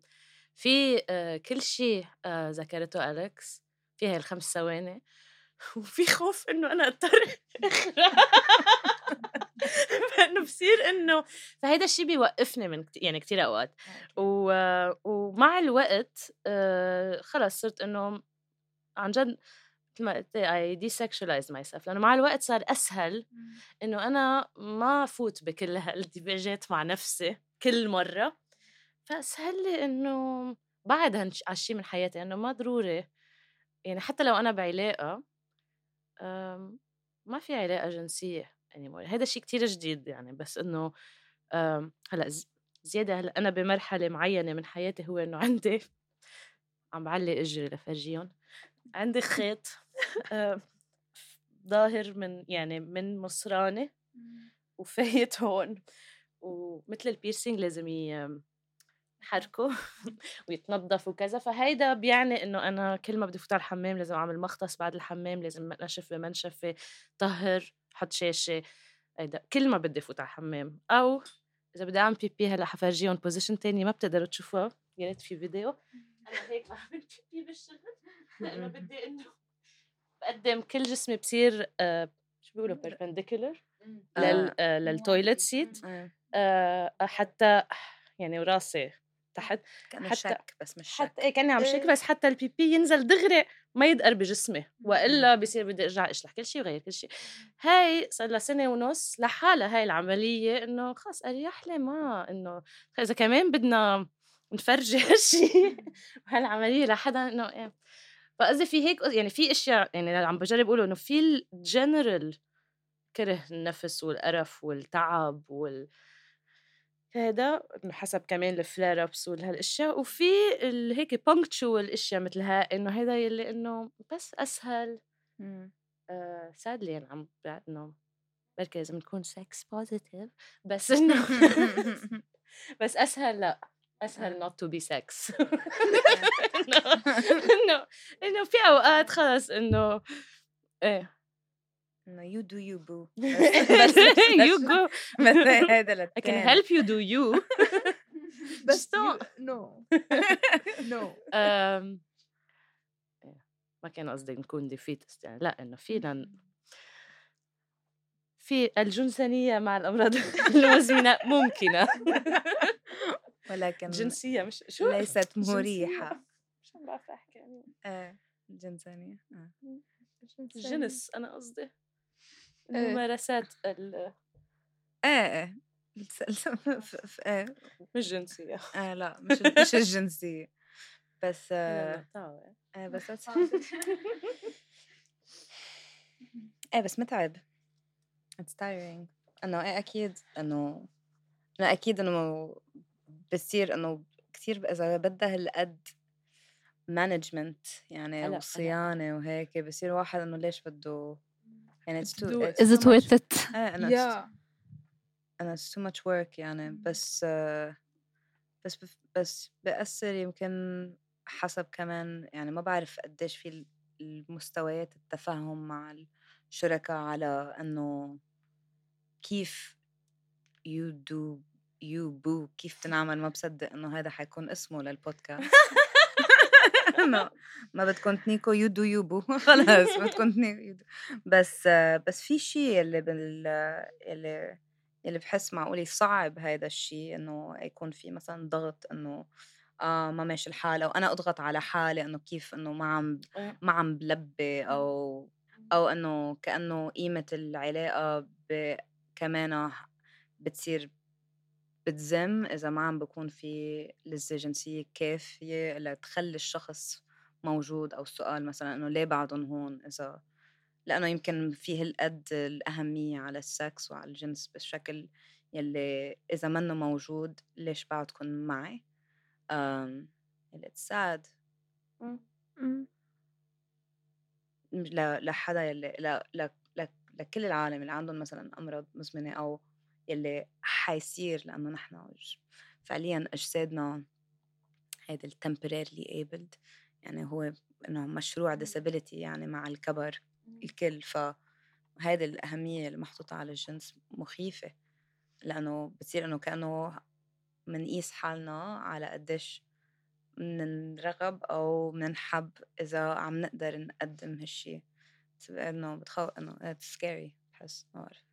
في آه، كل شيء آه، ذكرته أليكس. في هاي الخمس ثواني. *laughs* وفي خوف إنه أنا أضطر فانه بصير إنه فهيدا الشيء بيوقفني من كتير يعني كثير أوقات. و... ومع الوقت آه، خلص صرت إنه عن جد مثل ما قلت I desexualize myself. لأنه مع الوقت صار أسهل إنه أنا ما افوت بكل هالديباجات *laughs* مع نفسي كل مرة. فأسهل لي إنه بعد هالش- هالشي من حياتي إنه ما ضروري. يعني حتى لو أنا بعلاقة ما في علاقة جنسية anymore. هذا الشيء كتير جديد يعني بس إنه هلأ زيادة هلأ أنا بمرحلة معينة من حياتي هو إنه عندي عم بعلي إجري لفرجيهم. عندي خيط. ظاهر من يعني من مصرانة وفايت *laughs* هون ومثل ال piercing لازم يحركه *laughs* ويتنظف وكذا. فهيدا بيعني إنه أنا كل ما بدي فوت على الحمام لازم أعمل مختص بعد الحمام لازم نشف بمنشفه طهر حط شاشة هيدا. كل ما بدي فوت على الحمام. أو إذا بدي أعمل بيبي هلأ حفرجيهم position تاني ما بتقدروا تشوفوها. يا ريت في فيديو أنا هيك بعمل بيبي بالشغل. *laughs* لأنه بدي إنه بقدم كل جسمي بصير آه شو بيقولوا perpendicular لل آه. لل toilet seat حتى يعني وراسي تحت كأنه حتى- شيك بس مش شيك. حتى إيه كأني عم شك إيه. بس حتى البيبي ينزل دغري ما يدقر بجسمي وإلا بصير بدي أرجع أشلح كل شيء وغير كل شيء هاي صار لها سنة ونص لحالها هاي العملية إنه خلص أريح لي ما إنه إذا كمان بدنا نفرجي *laughs* هالشيء وهالعمليه لحدا إنه إيه. فقصدي في هيك يعني في أشياء يعني عم بجرب أقوله إنه في الجنرال كره النفس والقرف والتعب وال هذا حسب كمان الفلير ابس وهالاشياء وفي هيك punctual أشياء مثل ها إنه هذا يلي إنه بس أسهل مم. آه sadly يعني عم إنه بركي لازم نكون sex positive بس إنه *laughs* *laughs* بس أسهل لا أسهل not to be sex. *laughs* *laughs* إنه إنه في أوقات خلص إنه إيه. إنه you do you boo you *laughs* go. بس هذا I can help you do you. بس don't. no no um, إيه، ما كان قصدي نكون defeatist يعني لا إنه فينا في الجنسانية مع الأمراض المزمنة ممكنة. ولكن جنسية مش شو ليست. *laughs* مريحة. *laughs* شو بعرف أحكي يعني. إيه جنسانية. آه. الجنس أنا قصدي إيه. الممارسات ال- إيه إيه إيه مش جنسية. آه لا مش مش الجنسية. بس آه. إيه بس إيه بس متعب. It's tiring. أنه إيه أكيد أنه انه أكيد أنه بصير إنه كثير اذا بدها هالقد مانجمنت يعني هلأ- وصيانة وهيك بصير واحد إنه ليش بده يعني it's too, it's Is it worth it? *laughs* إيه انه it's يا أنا it's too much work يعني بس آه، بس بف- بس بأثر يمكن حسب كمان يعني ما بعرف قديش في ال- المستويات التفاهم مع الشركاء على إنه كيف you do you boo كيف تنعمل ما بصدق إنه هذا حيكون اسمه للبودكاست *laughs* *laughs* ما بدكم تنيكو you do you boo *laughs* خلص بدكم تنيكو. بس آه، بس في شيء اللي بال اللي اللي بحس معقول يصعب هذا الشيء إنه يكون في مثلا ضغط إنه آه ما ماشي الحال أو أنا أضغط على حالي إنه كيف إنه ما عم. ما عم بلبي أو أو إنه كأنه قيمة العلاقة كمان بتصير بتزم إذا ما عم بكون في لذة جنسيه كافية لتخلي الشخص موجود أو السؤال مثلا إنه ليه بعدهم هون؟ إذا لأنه يمكن في هالقد الأهمية على السكس وعلى الجنس بالشكل يلي إذا منه موجود ليش بعدكم معي؟ um, اللي it's sad لحدا يلي لكل العالم اللي عندهم مثلا أمراض مزمنة أو يلي حيصير لأنه نحن فعليا أجسادنا هيدا ال temporarily abled يعني هو إنه مشروع disability يعني مع الكبر الكل فهيدي الأهمية اللي محطوطة على الجنس مخيفة لأنه بتصير إنه كأنه منقيس حالنا على قديش منرغب أو منحب إذا عم نقدر نقدم هالشي. إنه بتخوف إنه it's scary بحس ما بعرف.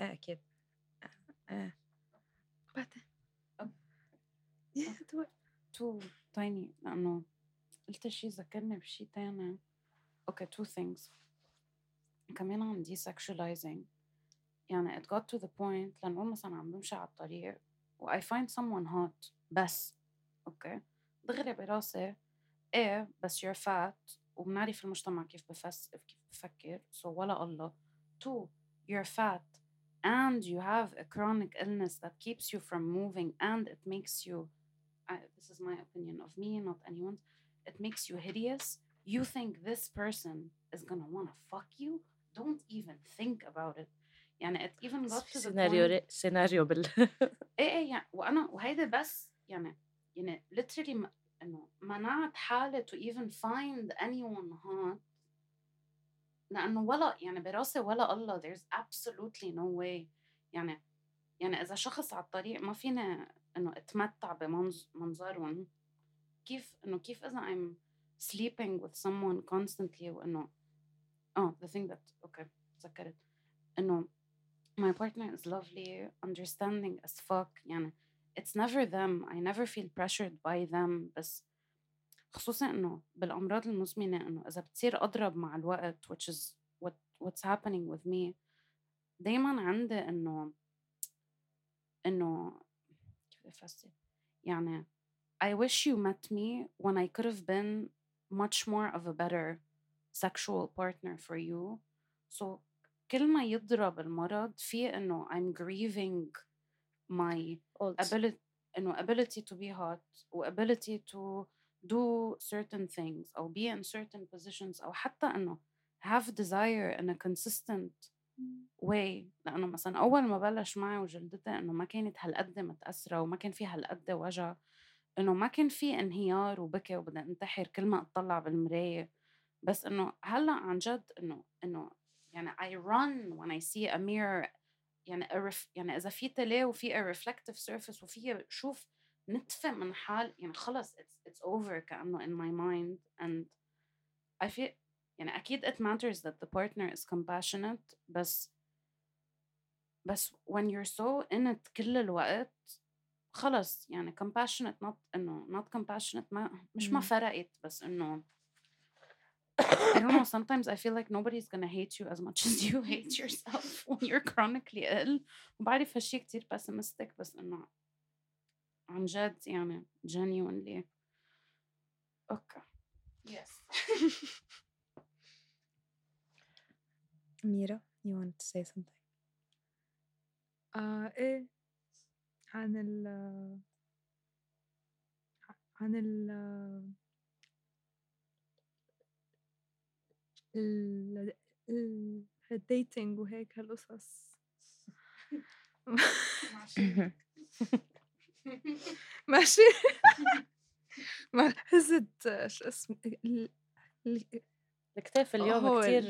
أمم. إيه أكيد إيه تو تايني لأنه قلت شي ذكرني بشي تاني. okay two things. كمان عن desexualizing يعني it got to the point لنقول مثلا عم بمشي على الطريق و I find someone hot. بس. okay دغري براسي. إيه بس you're fat وبنعرف المجتمع كيف بفس كيف بفكر. So ولا الله. Two you're fat. and you have a chronic illness that keeps you from moving and it makes you I, this is my opinion of me not anyone's it makes you hideous you think this person is gonna wanna fuck you don't even think about it يعني it even got to the سيناريو point ري- سيناريو بال ايه ايه يعني وانا وهيدا بس يعني يعني literally م- انه منعت حالي to even find anyone hot لأنه ولا يعني براسي ولا الله there's absolutely no way يعني يعني اذا شخص على الطريق ما فيني انه اتمتع بمنظرهم كيف انه كيف اذا I'm sleeping with someone constantly وانه آه the thing that okay تذكرت انه my partner is lovely understanding as fuck يعني it's never them I never feel pressured by them بس خصوصا انه بالامراض المزمنه انه اذا بتصير اضرب مع الوقت which is what what's happening with me دايما عندي انه انه كيف بدي افسر يعني I wish you met me when I could have been much more of a better sexual partner for you so كل ما يضرب المرض في انه I'm grieving my ability انه ability to be hot و ability to do certain things أو be in certain positions أو حتى إنه have desire in a consistent way. لأنه مثلا أول ما بلش معي وجلدتي إنه ما كانت هالقد متأثرة وما كان في هالقد وجع إنه ما كان في انهيار وبكي وبدي انتحر كل ما أطلع بالمراية. بس إنه هلأ عن جد إنه إنه يعني I run when I see a mirror يعني a ref, يعني إذا في تلاه وفي a reflective surface وفي شوف نتفه من حال يعني خلص it's, it's over كأنه in my mind and I feel يعني أكيد it matters that the partner is compassionate بس بس when you're so in it كل الوقت خلص يعني compassionate not إنه not compassionate ما مش ما فرقت بس إنه I don't know. Sometimes I feel like nobody's gonna hate you as much as you hate yourself when you're chronically ill. وبعرف هالشي كتير pessimistic بس إنه عن جد يعني genuinely. Okay. Yes. Mira, you wanted to say something? آه إيه عن ال عن ال ال ال الdating وهيك هالقصص ماشي. *laughs* ما حزت شو اسمه الكتاف اليوم كثير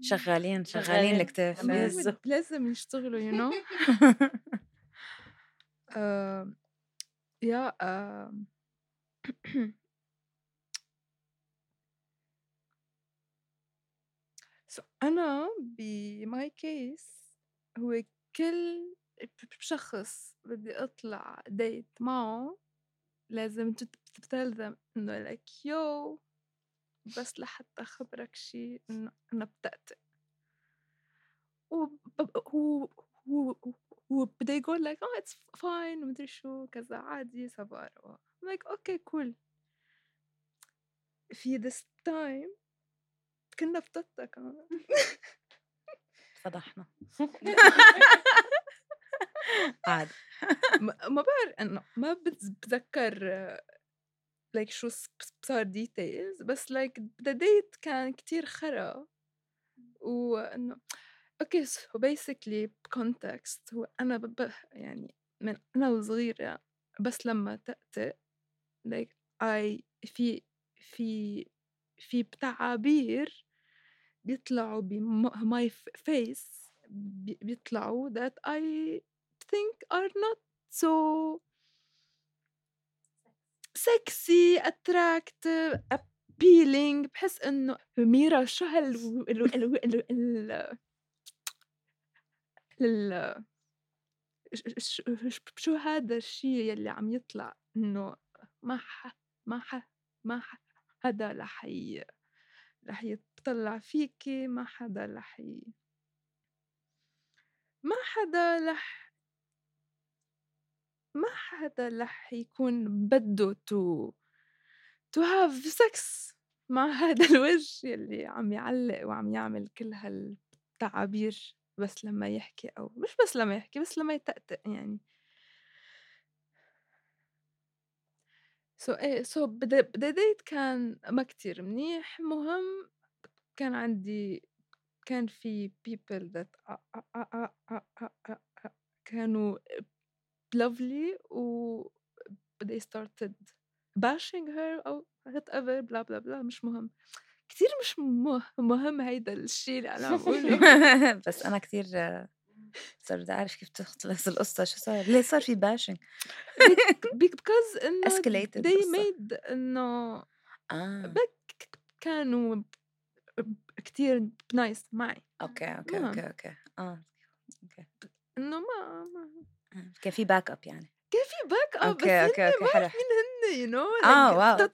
شغالين شغالين الكتاف. لازم لازم يشتغلوا يو نو *laughs* *laughs* يا so *clears throat* أنا ب my case هو كل شخص بدي أطلع date معه لازم تتلزم إنه like you بس لحتى أخبرك شي إنه أنا بتأتئ بده يقول لك آه it's fine ومدري شو كذا عادي سبارة like okay cool في this time كنا بتتا كمان. *laughs* فضحنا. *laughs* عادي. ما بعرف انه ما بتذكر like شو صار details بس like the date كان كتير خرا. وإنه okay so basically ب context هو أنا يعني من أنا وصغيرة بس لما تأتئ like اي في في في تعابير بيطلعوا ب my face بيطلعوا that I think are not so sexy attractive appealing. بحس إنه ميرا شو هال ال ال ال ال شو هذا الشيء يلي عم يطلع إنه ما ح ما ح ما ح حدا رح رح يطلع فيكي ما حدا رح ما حدا رح ما حدا رح يكون بده to to have sex مع *laughs* هذا الوجه يلي عم يعلق وعم يعمل كل هالتعابير بس لما يحكي أو مش بس لما يحكي بس لما يتأتأ يعني. so إيه so بديت كان ما كتير منيح. مهم كان عندي كان في people that كانوا lovely و they started bashing her أو whatever بلا بلا بلا مش مهم. كتير مش مه- مهم هيدا الشيء اللي أنا عم أقوله *laughs* بس أنا كثير *laughs* صار بدي أعرف كيف تخلص القصة شو صار؟ ليه صار في bashing *laughs* because إنه escalated they made إنه آه. بك كانوا كتير nice معي. okay okay. okay okay. آه. إنه ما, ما آه. كان في backup يعني. كان في backup بس okay هن okay okay ما حلو. بعرف مين هن you know آه، wow.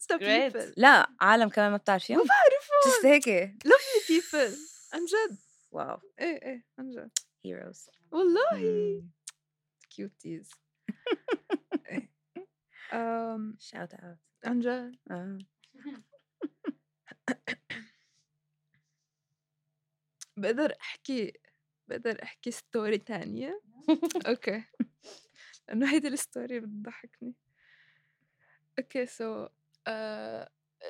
لا عالم كمان ما بتعرفيهم just بعرفهم هيك. Lovely people. عن جد wow. إيه إيه عن جد heroes والله. cuties shout out عن جد آه. بقدر أحكي بقدر أحكي story تانية. *laughs* okay. لأنه هيدي ال story بتضحكني. okay so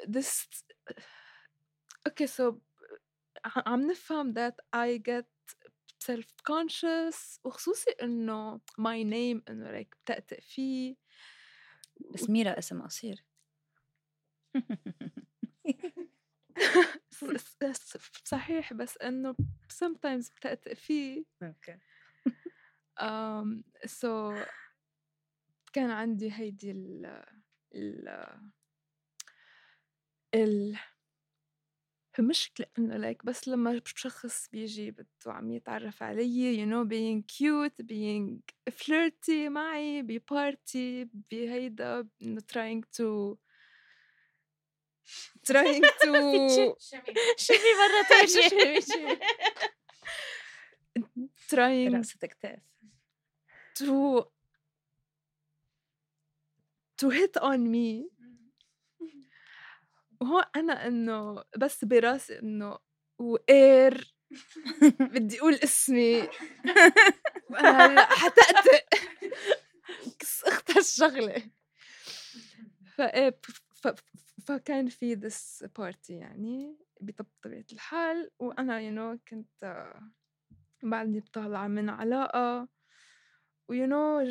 this okay so عم نفهم that I get self conscious وخصوصي إنه my name إنه like بتأتئ فيه. بس ميرا اسم قصير. *laughs* *laughs* صحيح بس إنه sometimes بتأتئ فيه. okay. um, so كان عندي هيدي ال ال ال المشكلة إنه like بس لما شخص بيجي بده عم يتعرف علي you know being cute being flirty معي ببارتي بهيدا إنه trying to trying *laughs* to شمي مرة شمي. trying رقصة كتاف to to hit on me. وهون أنا إنه بس براسي إنه وقير بدي أقول اسمي وأنا هلا حتأتئ كس أختها الشغلة فإيه فكان في this party يعني بطبيعة الحال وأنا you know كنت بعدني طالعة من علاقة و you know *laughs*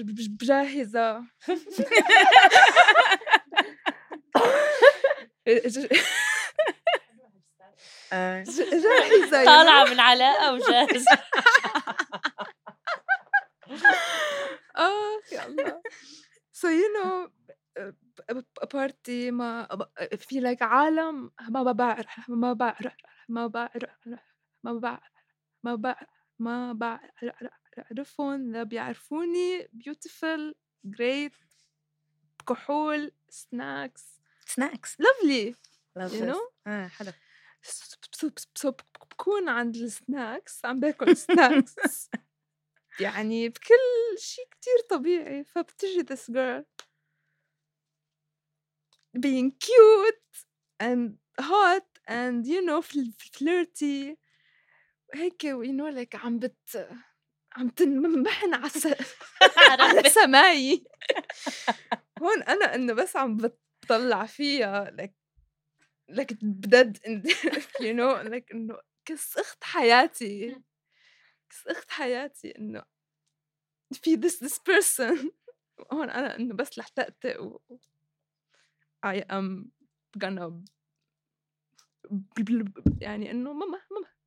آه. جاهزة you know. طالعة من علاقة وجاهزة *laughs* آه يا الله so you know party ما في like عالم ما بعرف ما بعرف ما بعرف ما بعرف ما بعرف ما بعرفهم لا بيعرفوني beautiful great كحول snacks you this. know آه حلو. بكون عند ال snacks عم باكل snacks يعني بكل شيء كتير طبيعي فبتجي this girl being cute and hot and you know fl- flirty. هيك you know like عم بت عم تنمحن على *laughs* على سماي هون أنا إنه بس عم بتطلع فيها like like بدد *laughs* you know like إنه كس اخت حياتي. كس اخت حياتي إنه في this this person. هون أنا إنه بس رح تأتئ و I am gonna يعني إنه ما ما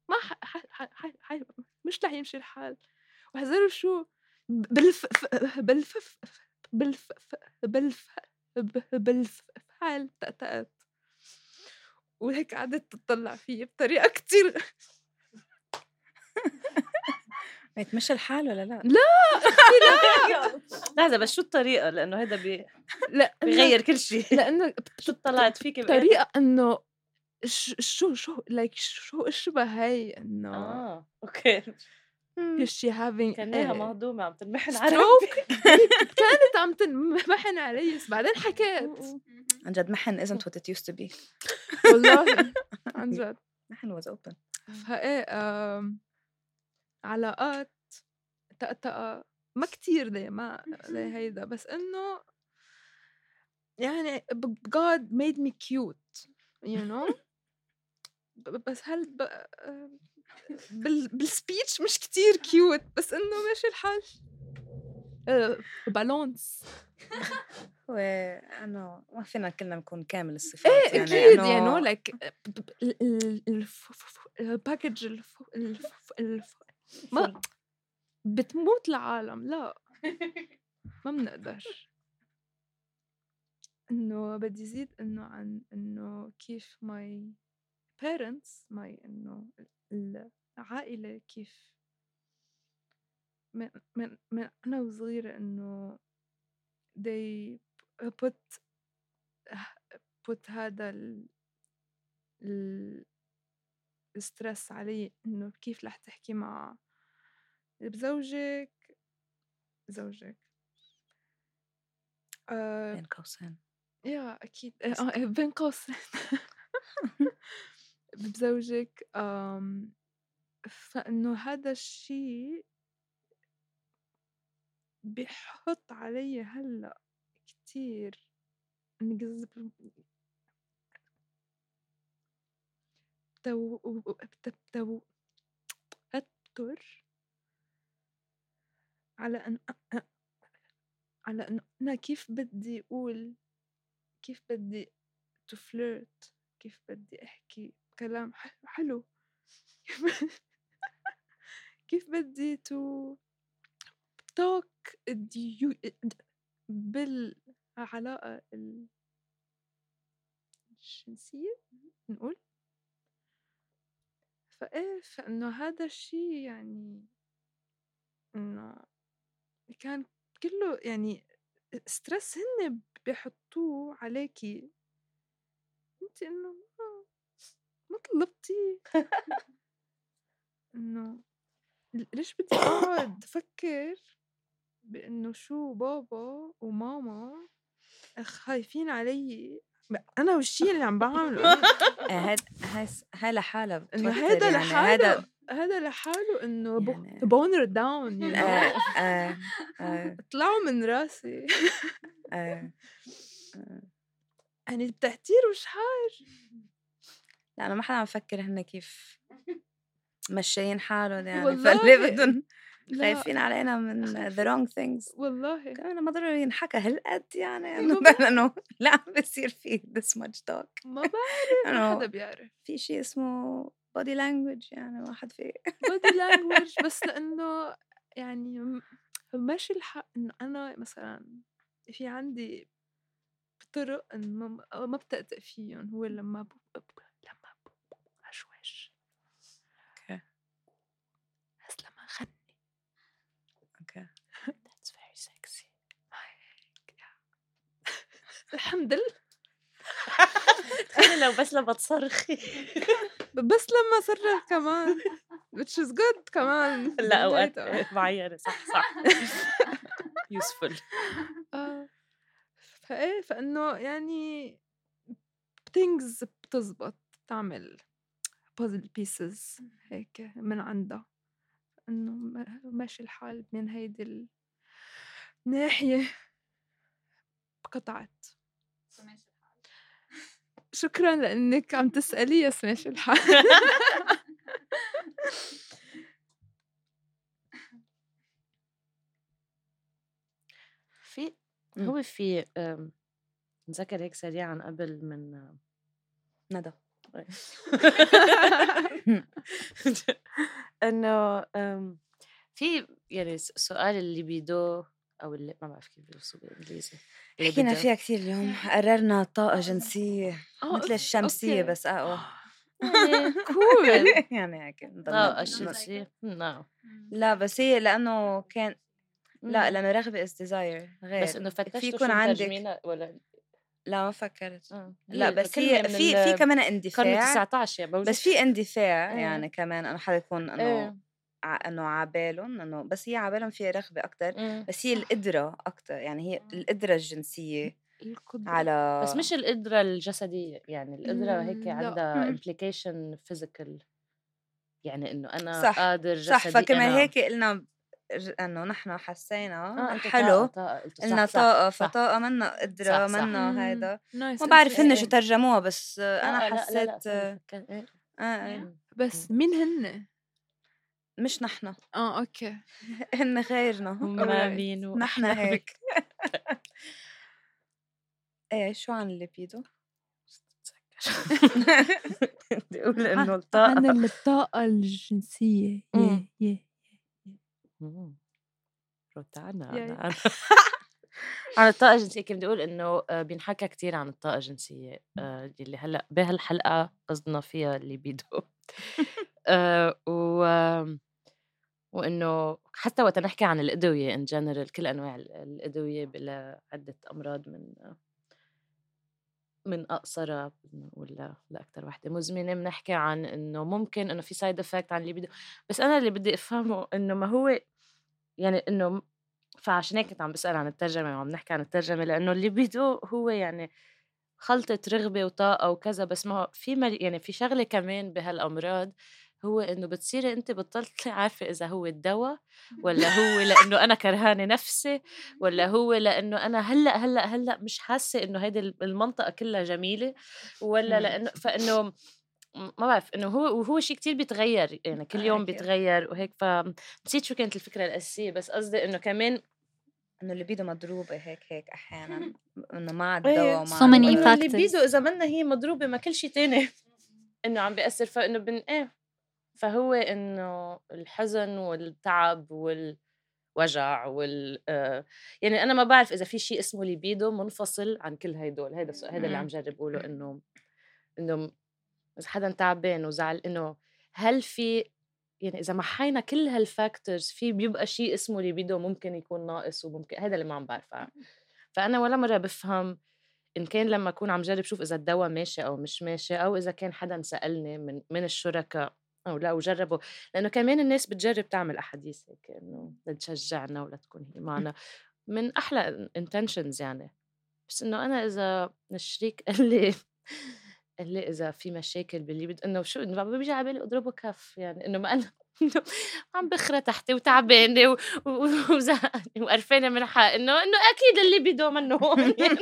ما ح ح ح ح مش رح يمشي الحال. وحزر شو؟ بالف بالف بالف بالف حال تأتأت. وهيك قعدت تطلع فيي بطريقة كتير. *laughs* يتمشى الحال ولا لا؟ *laughs* *laughs* لحظة بس شو الطريقة؟ لأنه هذا بي... لا بيغير كل شيء لأنه *laughs* شو طلعت فيك؟ طريقة إنه شو شو لايك شو اشبه هي إنه آه أوكي. Is she having كانها مهضومة عم تنمحن stroke? كانت عم تنمحن علي بس بعدين حكيت. عن جد محن isn't what it used to be. والله عن جد. محن was open. فإيه علاقات تأتأة ما كتير دي ما دي *laughs* هيدا بس إنه يعني God made me cute you know *laughs* بس هل ب... آم، بال... بالسبيتش مش كتير كيوت بس إنه ماشي الحال. بالونس هو *laughs* إنه ما فينا كلنا نكون كامل الصفات إيه يعني أكيد يعني لايك ال package ما بتموت العالم لا. ما بنقدر *laughs* إنه بدي زيد إنه عن إنه كيف my parents my إنه العائلة كيف من من من أنا وصغيرة إنه they put put هذا ال ال الستريس علي إنه كيف رح تحكي مع بزوجك زوجك. آه بين قوسين. يا أكيد. آه آه، بين قوسين. *laughs* بزوجك آم، فإنه هذا الشيء بيحط علي هلأ كتير تو على أن على أنه أنا كيف بدي أقول كيف بدي to flirt كيف بدي أحكي كلام حلو. *laughs* كيف بدي تو توك بالعلاقة ال- الجنسية نقول؟ فإيه فإنه هذا الشيء يعني إنه كان كله يعني ستريس هن بيحطوه عليكي انت إنه ما ما طلبتي إنه ليش بدي أقعد أفكر بإنه شو بابا وماما خايفين علي؟ أنا والشيء اللي عم بعمله *laughs* هاد هاي لحالها إنه هذا لحاله هذا هذا لحاله إنه يعني- boner down آه آه *laughs* آه. طلعوا من راسي. يعني بتحتير وشحار لا أنا ما حدا عم فكر هن كيف مشايين حالهم يعني فليه بدهم خايفين علينا من *laughs* the wrong things. والله. كمان ما ضروري ينحكى هالقد يعني *laughs* إنه. لأنه *laughs* لا عم بصير في this much talk. ما بعرف ما إنه حدا بيعرف. في شيء اسمه body language يعني واحد في body language بس لأنه يعني ماشي الحق إنه أنا مثلا في عندي طرق إنه ما بتأتأ فيهم هو لما ب... ب- لما ب- أشوش okay بس لما أغني okay that's very sexy الحمد لله. تخيلي لو بس لما تصرخي. بس لما صرخ كمان. Which is good كمان. لا أوقات. *laughs* معينة. صح صح. يوسفول *laughs* آه. فإيه فإنه يعني things بتزبط بتعمل puzzle pieces هيك من عندها. إنه ما- ماشي الحال من هيدي الناحية قطعت. شكرا لأنك عم تسألي يا ماشي الحال. في. هو في نذكر هيك سريعا قبل من ندى. *laughs* إنه في يعني س- سؤال اللي بيدو أو اللي ما بعرف كيف بيوصوا بالإنجليزي. حكينا فيها كثير اليوم. قررنا طاقة جنسية آه، مثل الشمسية okay. بس. أقوى يعني cool *laughs* يعني هيك ب- الشمسية نعم. لا بس هي لأنه كان لا. لأنه رغبة is desire غير. بس انه فتشتوا في يكون عندك ولا؟ لا ما فكرت. آه. لا بس هي في في كمان قرن اندفاع 19 يعني بس في اندفاع. يعني كمان انه حدا يكون إنه ع- إنه عبالهم إنه بس هي عبالهم فيها رغبة أكثر مم. بس هي القدرة أكثر يعني هي القدرة الجنسية القدرة على بس مش القدرة الجسدية يعني القدرة هيك مم، لأ. عندها implication physical يعني إنه أنا صح، قادر جسدي صح فكمان أنا- هيك قلنا إنه نحن حسينا أنتوا حلو صح، طاقة. فطاقة منا قدرة. منا هيدا nice ما بعرف هن إيه، شو إيه. ترجموها بس أنا آه، لا- لا- لا، حسيت آه فكر- إيه. آه مم. بس مين هن؟ مش نحن. آه okay. *laughs* هن غيرنا. هم. مين نحن هيك. *laughs* إيه شو عن الليبيدو؟ *laughs* بدي أقول إنه عن الطاقة. الطاقة الجنسية. رتعنا ياي. عن الطاقة الجنسية كنت بدي أقول إنه آه، بينحكى كتير عن الطاقة الجنسية آه، اللي هلأ بهالحلقة قصدنا فيها اللي بيدو. آه، و وإنه حتى وقت نحكي عن الأدوية إن جنرال كل أنواع ال- الأدوية بلا عدة أمراض من من أقصر ولا لأكثر وحدة مزمنة بنحكي عن إنه ممكن إنه في side effect عن اللي بده. بس أنا اللي بدي أفهمه إنه ما هو يعني إنه فعشان هيك كنت عم بسأل عن الترجمة وعم نحكي عن الترجمة لأنه اللي بيدو هو يعني خلطة رغبة وطاقة وكذا بس ما في مل... يعني في شغلة كمان بهالأمراض هو إنه بتصيري أنت بطلتي *laughs* عارفة إذا هو الدواء *laughs* ولا هو لأنه أنا كرهانة نفسي ولا *laughs* هو لأنه أنا هلأ هلأ هلأ مش حاسة إنه هيدي المنطقة كلها جميلة ولا فإنه م- ما بعرف إنه هو وهو شيء كتير بيتغير يعني كل يوم. بيتغير وهيك فنسيت شو كانت الفكرة الأساسية بس قصدي إنه كمان إنه الليبيدو مضروبة هيك هيك أحيانا إنه مع إيه. الدواء ومع So many. اللي بيدو إذا منا هي مضروبة ما كل شيء تاني إنه عم بيأثّر فإنه بن إيه فهو إنه الحزن والتعب والوجع وال آه، يعني أنا ما بعرف إذا في شيء اسمه ليبيدو منفصل عن كل هيدا السؤال هيدا اللي عم جرب أقوله إنه إنه إذا حدا تعبان وزعل إنه هل في يعني إذا محينا كل هال factors في بيبقى شيء اسمه ليبيدو ممكن يكون ناقص وممكن هذا اللي ما عم بعرفه. فأنا ولا مرة بفهم إن كان لما أكون عم جرب شوف إذا الدواء ماشي أو مش ماشي أو إذا كان حدا سألني من من الشركاء أو لا وجربوا لأنه كمان الناس بتجرب تعمل أحاديث هيك إنه لتشجعنا ولا تكون هي معنا من أحلى intentions يعني. بس إنه أنا إذا الشريك *laughs* قال لي قال لي إذا في مشاكل بال libid إنه شو إنه بيجي على بالي أضربه كف يعني إنه ما *laughs* أنا عم بخرى تحتي وتعبانة وزهقانة *laughs* وقرفانة من حق إنه إنه أكيد اللي بده منه هون يعني.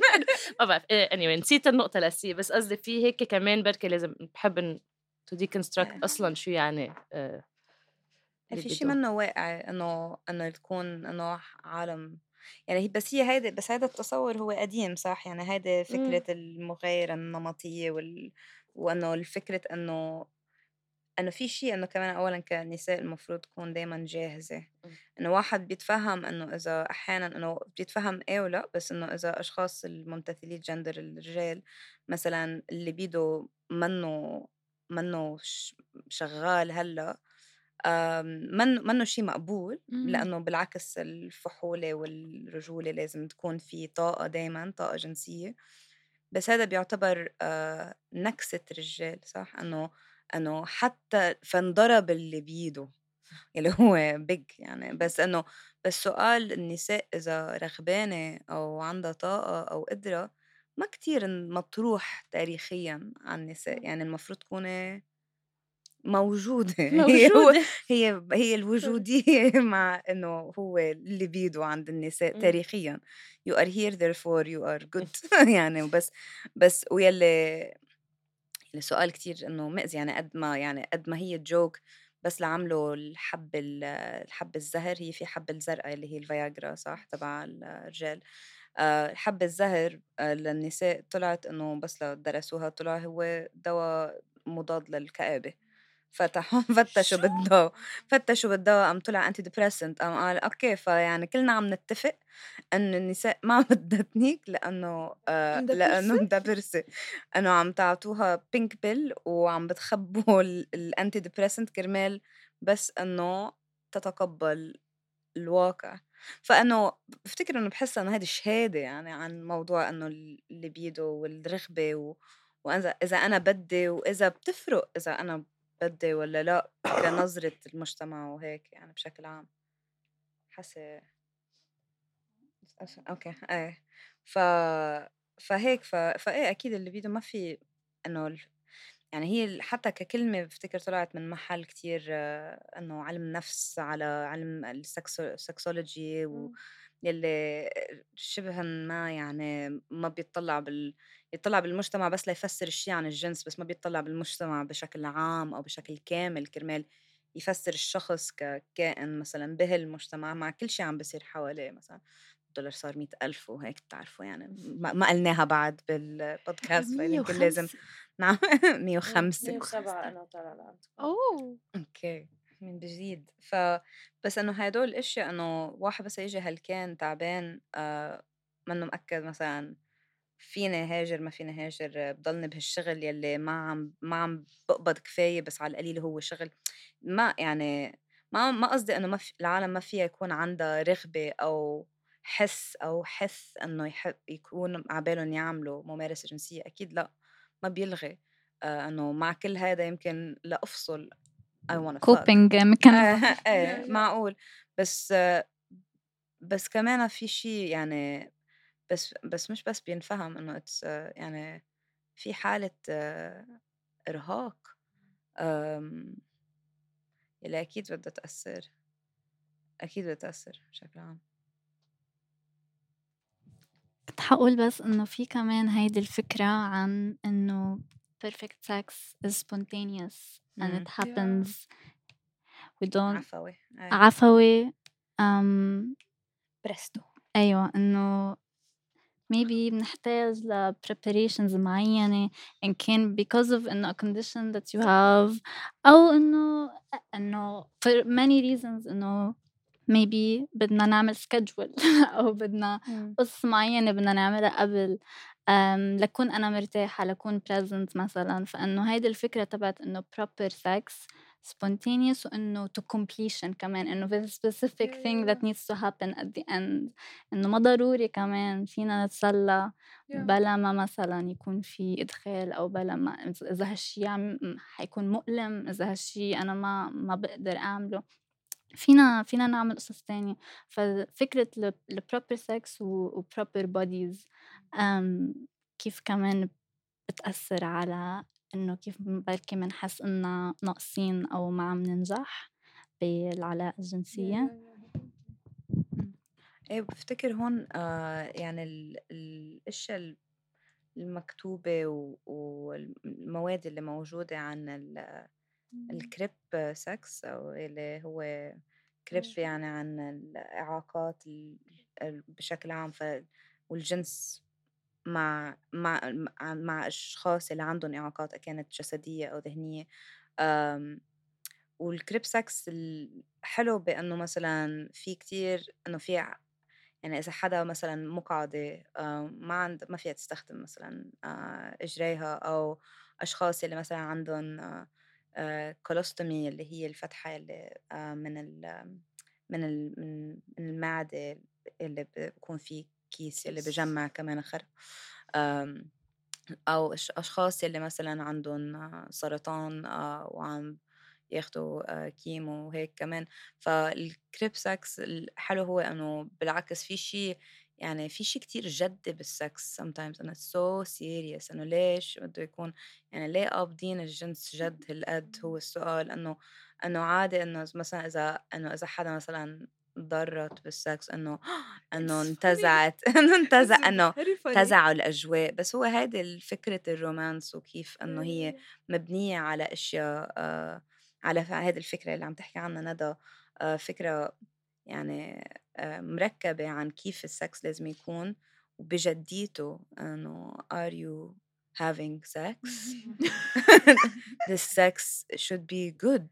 ما بعرف anyway نسيت النقطة الأساسية بس قصدي في هيك كمان بركي لازم بحب to deconstruct إيه. أصلا شو يعني آه في شيء منه واقع إنه إنه تكون انه عالم. يعني بس هي هيدا بس هذا التصور هو قديم صح؟ يعني هيدا فكرة المغايرة النمطية وال وإنه الفكرة إنه إنه في شيء إنه كمان اولا كنساء المفروض تكون دائما جاهزة. إنه واحد بيتفهم إنه إذا أحيانا إنه بيتفهم إيه ولا بس إنه إذا أشخاص الممتثلي جندر الرجال مثلا اللي بيدو منه منه شغال هلا من منه شيء مقبول إمم. لأنه بالعكس الفحولة والرجولة لازم تكون في طاقة دائما طاقة جنسية. بس هذا بيعتبر آه، نكسة رجال صح؟ إنه إنه حتى فانضرب اللي بيده اللي هو بيج يعني. بس إنه بس سؤال النساء إذا رغبانة أو عندها طاقة أو قدرة ما كتير مطروح تاريخيا عن النساء يعني المفروض تكون موجودة. *laughs* هي هو موجودة. هي هي *laughs* الوجودية مع إنه هو اللي بيده عند النساء إمم. تاريخيا. You are here therefore you are good. *laughs* يعني وبس بس ويلي اللي سؤال كتير إنه مأذي يعني قد ما يعني قد ما هي جوك بس لعملوا الحب الحب الزهر هي في حب الزرقاء اللي هي الفياجرا صح؟ تبع الرجال. آه، حب الزهر آه، للنساء طلعت إنه بس لو درسوها طلع هو دواء مضاد للكآبة. فتحوا *laughs* فتشوا بالدواء فتشوا بالدواء قام طلع antidepressant قام قال okay فيعني كلنا عم نتفق إنه النساء *laughs* ما بدها تنيك لأنه آه لأنه مدبرسة. إنه عم تعطوها pink pill وعم بتخبوا ال antidepressant كرمال بس إنه تتقبل الواقع. فإنه بفتكر إنه بحس إنه هذه شهادة يعني عن موضوع إنه اللي بيده والرغبة و... وإذا إذا أنا بدي وإذا بتفرق إذا أنا بدي ولا لأ كنظرة *coughs* المجتمع وهيك يعني بشكل عام. حاسة أوكي إيه. ف فهيك ف... فإيه أكيد اللي بيده ما في إنه يعني هي حتى ككلمة بفتكر طلعت من محل كتير إنه علم نفس على علم السكسولوجي و يلي شبه ما يعني ما بيطلع بال يطلع بالمجتمع بس ليفسر الشيء عن الجنس بس ما بيطلع بالمجتمع بشكل عام أو بشكل كامل كرمال يفسر الشخص ككائن مثلا بهالمجتمع مع كل شيء عم بصير حواليه مثلا. الدولار صار مئة ألف وهيك بتعرفوا يعني ما, ما قلناها بعد بالبودكاست فيمكن لازم *laughs* نعم 105 107 أنا طالعة أوه. أوكي من جديد. ف بس إنه هدول الاشياء إنه واحد بس يجي هلكان تعبان آه منه مأكد مثلا فيني هاجر ما فيني هاجر بضلني بهالشغل يلي ما عم ما عم بقبض كفاية بس على القليل هو شغل. ما يعني ما ما قصدي إنه ما في العالم ما فيها يكون عندها رغبة أو حس أو حث إنه يحب يكون عبالهم يعملوا ممارسة جنسية أكيد لأ ما بيلغي. آه إنه مع كل هذا يمكن لافصل I wanna fuck. كوبينج آه ميكانيزم إيه *laughs* معقول. بس بس كمان في شيء يعني بس بس مش بس بينفهم إنه it's يعني في حالة إرهاق. اللي أكيد بدها تأثر. أكيد بدها تأثر بشكل عام. كنت حقول بس إنه في كمان هيدي الفكرة عن إنه perfect sex is spontaneous and it happens we don't عفوي أيوة. عفوي um, برستو أيوة إنه maybe بنحتاج ل preparations معيّنة إن كان because of إنه a condition that you have أو إنه إنه for many reasons إنه maybe بدنا نعمل schedule *laughs* أو بدنا إمم. قصص معيّنة بدنا نعملها قبل آمم لكون أنا مرتاحة لكون present مثلًا. فإنه هيدي الفكرة تبعت إنه proper sex spontaneous وإنه to completion كمان. إنه في specific Yeah, thing yeah, that needs to happen at the end. إنه ما ضروري كمان فينا نتسلى Yeah. بلا ما مثلًا يكون في إدخال أو بلا ما. إذا هالشي حيكون مؤلم. إذا هالشي أنا ما ما باقدر أعمله. فينا فينا نعمل قصص تانية. ففكرة ال ال proper sex و و proper bodies آمم كيف كمان بتأثّر على إنه كيف بلكي منحس إنّا ناقصين أو ما عم ننجح بالعلاقة الجنسية. إيه بافتكر هون آه يعني ال- الأشياء ال- المكتوبة والمواد اللي موجودة عن ال- ال crip sex أو اللي هو crip يعني عن الإعاقات ال- ال- بشكل عام ف والجنس مع مع مع- أشخاص اللي عندهم إعاقات كانت جسدية أو ذهنية. آم، وال crip sex الحلو بأنه مثلا في كتير إنه في يعني إذا حدا مثلا مقعدة آه، ما عند ما فيها تستخدم مثلا آه، إجريها أو أشخاص اللي مثلا عندهم colostomy اللي هي الفتحة اللي آه، من ال من ال من المعدة اللي بيكون فيه كيس اللي. بجمع كمان خر أو أش- أشخاص اللي مثلا عندهم آه، سرطان آه، وعم ياخدوا آه، chemo وهيك كمان فال crip sex الحلو هو إنه بالعكس في شيء يعني في شيء كتير جدي بالسكس sometimes انه so serious أنه ليش بده يكون يعني ليه قابضين الجنس جد هالقد هو *laughs* السؤال أنه أنه عادي إنه مثلا إذا إنه إذا حدا مثلا ضرطت بال sex إنه *gasps* إنه. انتزعت *laughs* إنه انتزع إنه. انتزعوا الأجواء بس هو هيدي فكره ال romance وكيف إنه هي. مبنية على أشياء آه على هذه الفكرة اللي عم تحكي عنها ندى آه، فكرة يعني مركبة عن كيف السكس لازم يكون وبجديته إنه are you having sex *laughs* this sex should be good.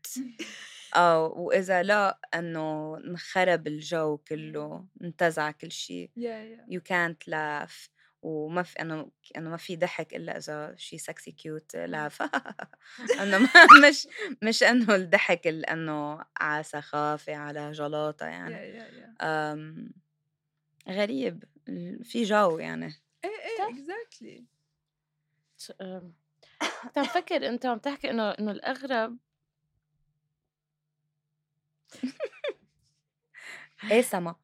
أو وإذا لا إنه انخرب الجو كله انتزع كل شيء. Yeah, yeah. you can't laugh. وما في انه انه ما في ضحك إلا إذا شي sexy cute laugh انه ما- *laughs* مش مش إنه الضحك ال- انه على سخافه على جلاطة يعني. أم غريب في جو يعني. exactly. ت- أم، كنت عم فكر أنت عم تحكي إنه إنه الأغرب *laughs* إيه سما؟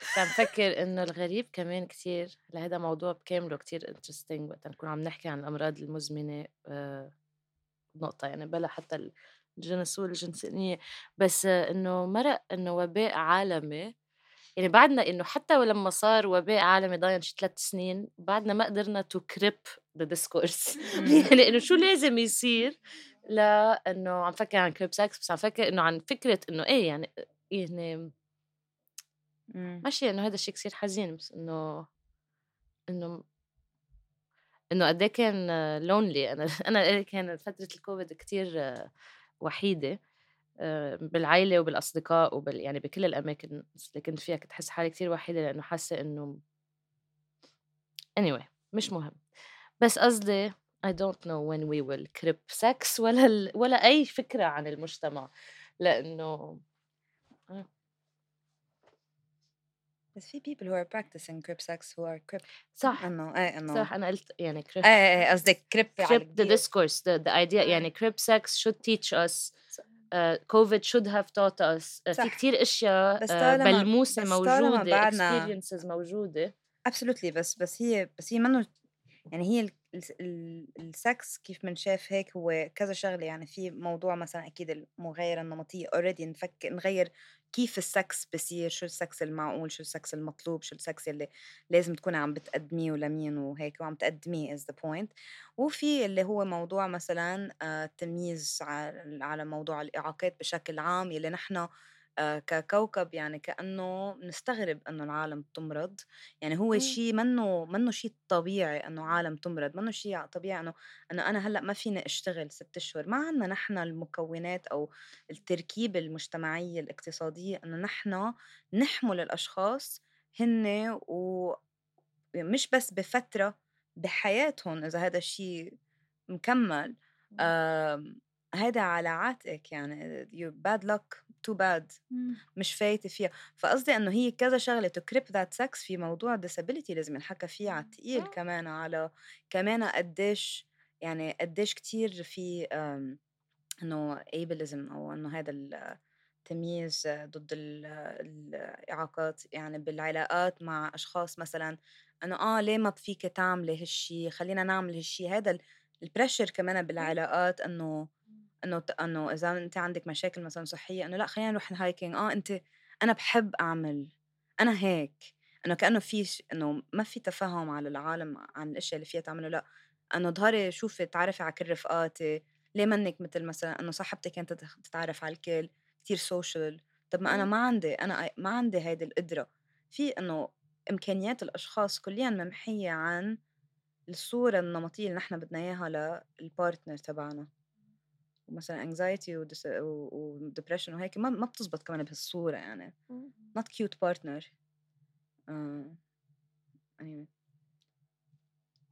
كنت عم فكر إنه الغريب كمان كتير لهذا موضوع بكامله كتير interesting وقت نكون عم نحكي عن الأمراض المزمنة آه، نقطة يعني بلا حتى الجنس والجنسانيه بس آه، إنه مرق إنه وباء عالمي يعني بعدنا إنه حتى ولما صار وباء عالمي ضاين شي ثلاث سنين بعدنا ما قدرنا to crip the discourse يعني إنه شو لازم يصير لأنه عم فكر عن crip sex بس عم فكر إنه عن فكرة إنه إيه يعني يعني. ماشي إنه هذا الشيء كثير حزين بس إنه إنه إنه قد إيه كان لونلي أنا *laughs* أنا كان فترة الكوفيد كثير وحيدة آه، بالعائله وبالأصدقاء وبال يعني بكل الأماكن اللي كنت فيها كنت احس حالي كثير وحيدة لأنه حاسة إنه anyway مش مهم. بس قصدي I don't know when we will crip sex ولا ال... ولا أي فكرة عن المجتمع لأنه بس في people who are practicing crip sex who are crip صح انه إيه انه صح أنا قلت يعني crip إيه إيه إيه، قصدك على crip the discourse the, the idea يعني crip sex should teach us uh, should have taught us uh, في صح. كتير اشياء uh, ملموسه موجوده experiences موجوده absolutely بس بس هي بس هي منه يعني هي السكس كيف منشاف هيك هو كذا شغلة. يعني في موضوع مثلا أكيد المغايرة النمطية already نفك نغير كيف السكس بصير شو السكس المعقول شو السكس المطلوب شو السكس اللي لازم تكوني عم بتقدميه لمين وهيك وعم تقدميه is the point. وفي اللي هو موضوع مثلا آه، التمييز على موضوع الإعاقات بشكل عام يلي نحن ككوكب يعني كأنه بنستغرب إنه العالم تمرض يعني هو. شيء منه منه شيء طبيعي إنه عالم تمرض منه شيء طبيعي إنه إنه أنا هلأ ما فيني أشتغل ست أشهر. ما عنا نحن المكونات أو التركيبة المجتمعية الاقتصادية إنه نحن نحمل الأشخاص هن ومش بس بفترة بحياتهم إذا هذا الشيء مكمل. هيدا على عاتقك يعني bad luck too bad مم. مش فايتة فيها فقصدي إنه هي كذا شغلة to crip that sex في موضوع disability لازم ينحكى فيه على التقيل آه. كمان على كمان قديش يعني قديش كتير في إنه ableism أو إنه هذا التمييز ضد ال- الإعاقات يعني بالعلاقات مع أشخاص مثلا إنه آه ليه ما فيك تعملي هالشي خلينا نعمل هالشي هذا ال pressure كمان بالعلاقات إنه إنه إنه إذا أنت عندك مشاكل مثلا صحية إنه لأ خلينا نروح ال hiking آه أنت أنا بحب أعمل. أنا هيك. إنه كأنه في ش- إنه ما في تفهم على العالم عن الأشياء اللي فيها تعمله. لأ إنه ظهري شوفي تعرفي على كل رفقاتي. ليه منك مثل مثلا إنه صاحبتك كانت تتعرف على الكل؟ كتير social طب ما أنا. ما عندي أنا ما عندي هيدي القدرة. في إنه إمكانيات الأشخاص كليا ممحية عن الصورة النمطية اللي نحن بدنا إياها لل partner تبعنا. ومثلا anxiety ودس- و و depression وهيك ما ما بتزبط كمان بهالصورة يعني. not cute partner. uh, anyway.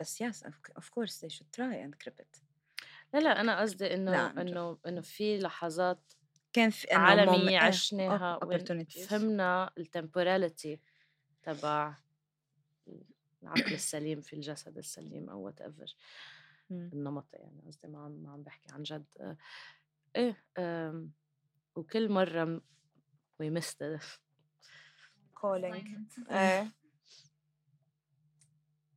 بس yes of, course they should try and crip it. لا لا أنا قصدي جد. إنه إنه في لحظات كان في إنه عالمية إيه، عشناها فهمنا ال temporality تبع العقل السليم في الجسد السليم أو whatever. النمط يعني قصدي ما عم ما عم بحكي عن جد. آه، إيه وكل مرة م- we missed it. Calling. *laughs* إيه.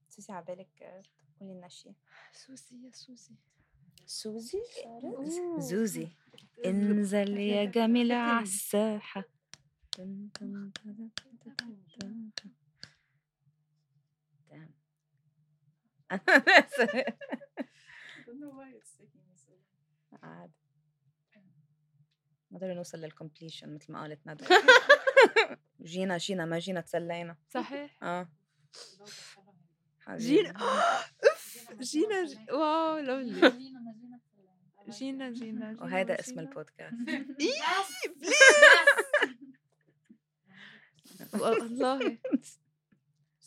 سوسي عبالك قولي لنا شيء سوزي يا سوزي سوزي زوزي. انزل يا *laughs* جميلة على الساحة. عاد. ما قدرنا نوصل للكومبليشن مثل ما قالت ندى. *laughs* جينا جينا ما جينا تسلينا. صحيح. آه. جينا. *gasps* اف جينا ج- واو لولي جينا جينا جينا. وهذا اسم جينا. البودكاست. *laughs* والله.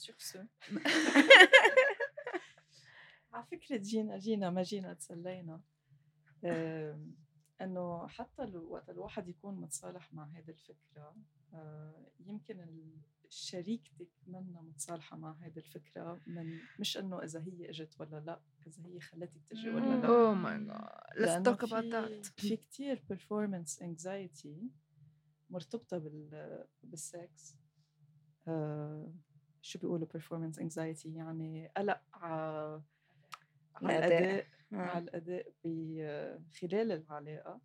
Sur ce. على فكرة جينا جينا ما جينا تسلينا إنه حتى وقت الواحد يكون متصالح مع هذه الفكرة آه، يمكن شريكتك منا متصالحة مع هذه الفكرة من مش إنه إذا هي إجت ولا لا إذا هي خلتك تجي ولا لا. oh my God talk about في- that. في كتير performance anxiety مرتبطة بال بالسكس آه شو بيقولوا performance anxiety يعني قلق على. الأداء على آه. الأداء. ب- خلال العلاقة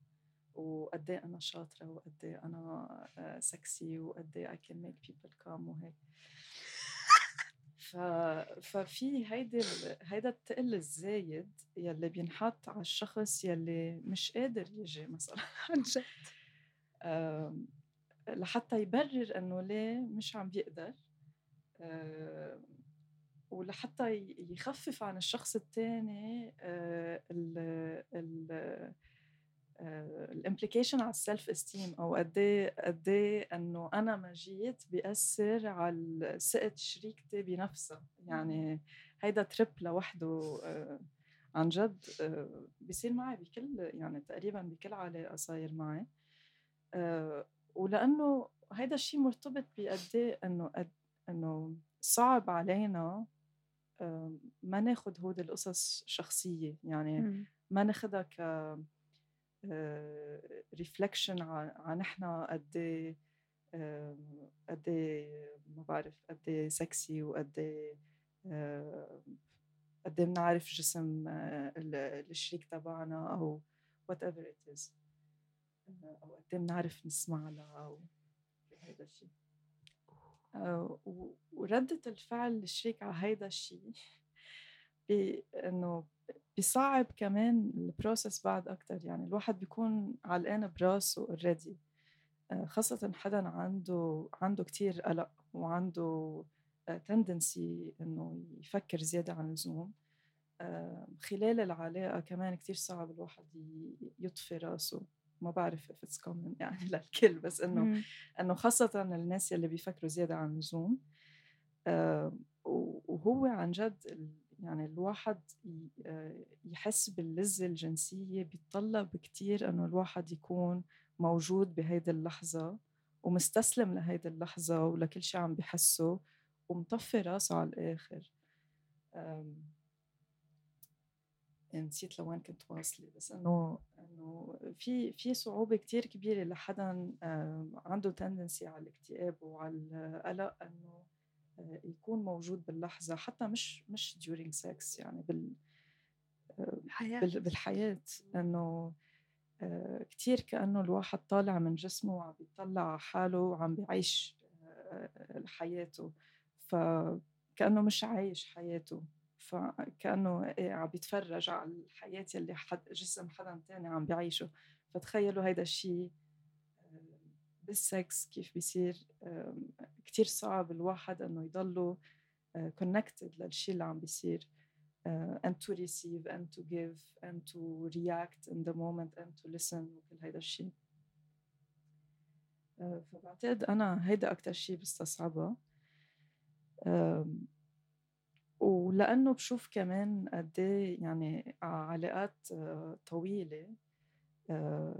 وقد إيه أنا شاطرة وقد إيه أنا سكسي وقد إيه I can make people come وهيك. ف... ففي هيدي ال... هيدا التقل الزايد يلي بينحط على الشخص يلي مش قادر يجي مثلا *laughs* عن جد. لحتى يبرر إنه ليه مش عم بيقدر. آم، ولحتى يخفف عن الشخص الثاني ال ال ال implication على ال self-esteem أو قد إيه قد إيه إنه أنا ما جيت بيأثر على ثقة شريكتي بنفسها. يعني هيدا trip لوحده آه، عن جد آه، بيصير معي بكل يعني تقريبا بكل علاقة صاير معي. آه، ولأنه هيدا الشيء مرتبط بقد إيه إنه إنه صعب علينا آه، ما ناخد هود القصص شخصية يعني. ما ناخدها ك reflection عن إحنا قد إيه آم، قد إيه ما بعرف قد سكسي وقد إيه آه، قد بنعرف جسم آه، ال- الشريك تبعنا أو whatever it is أو قد بنعرف نسمع لها أو هذا الشيء آه، وردة الفعل الشريك على هيدا الشيء *laughs* إنه بيصعب كمان ال process بعد أكتر. يعني الواحد بيكون علقان براسه already آه، خاصة حدا عنده عنده كتير قلق وعنده tendency إنه يفكر زيادة عن اللزوم. خلال العلاقة كمان كتير صعب الواحد يطفي راسه. ما بعرف if it's common *laughs* يعني للكل بس إنه إنه خاصة الناس يلي بيفكروا زيادة عن اللزوم وهو عن جد يعني الواحد يحس باللذة الجنسية بيتطلب كتير إنه الواحد يكون موجود بهيدي اللحظة ومستسلم لهيدي اللحظة ولكل شيء عم بحسه ومطفي راسه على الآخر. نسيت لوين كنت واصلة بس إنه إنه في في صعوبة كتير كبيرة لحدا عنده تندنسي على الاكتئاب وعلى القلق إنه آه، يكون موجود باللحظة حتى مش مش during sex يعني بال بالحياة. بالحياة إنه آه، كتير كأنه الواحد طالع من جسمه وعم بيطلع على حاله وعم بيعيش آه، حياته فكأنه مش عايش حياته. فكأنه إيه عم بيتفرج على الحياة اللي حد جسم حدا تاني عم بيعيشه. فتخيلوا هيدا الشيء بالسكس كيف بيصير. كتير صعب الواحد إنه يضله connected للشيء اللي عم بيصير. and to receive and to give and to react in the moment and to listen وكل هيدا الشيء فبعتقد أنا هيدا أكتر شيء بستصعبها ولأنه بشوف كمان قد إيه يعني علاقات طويلة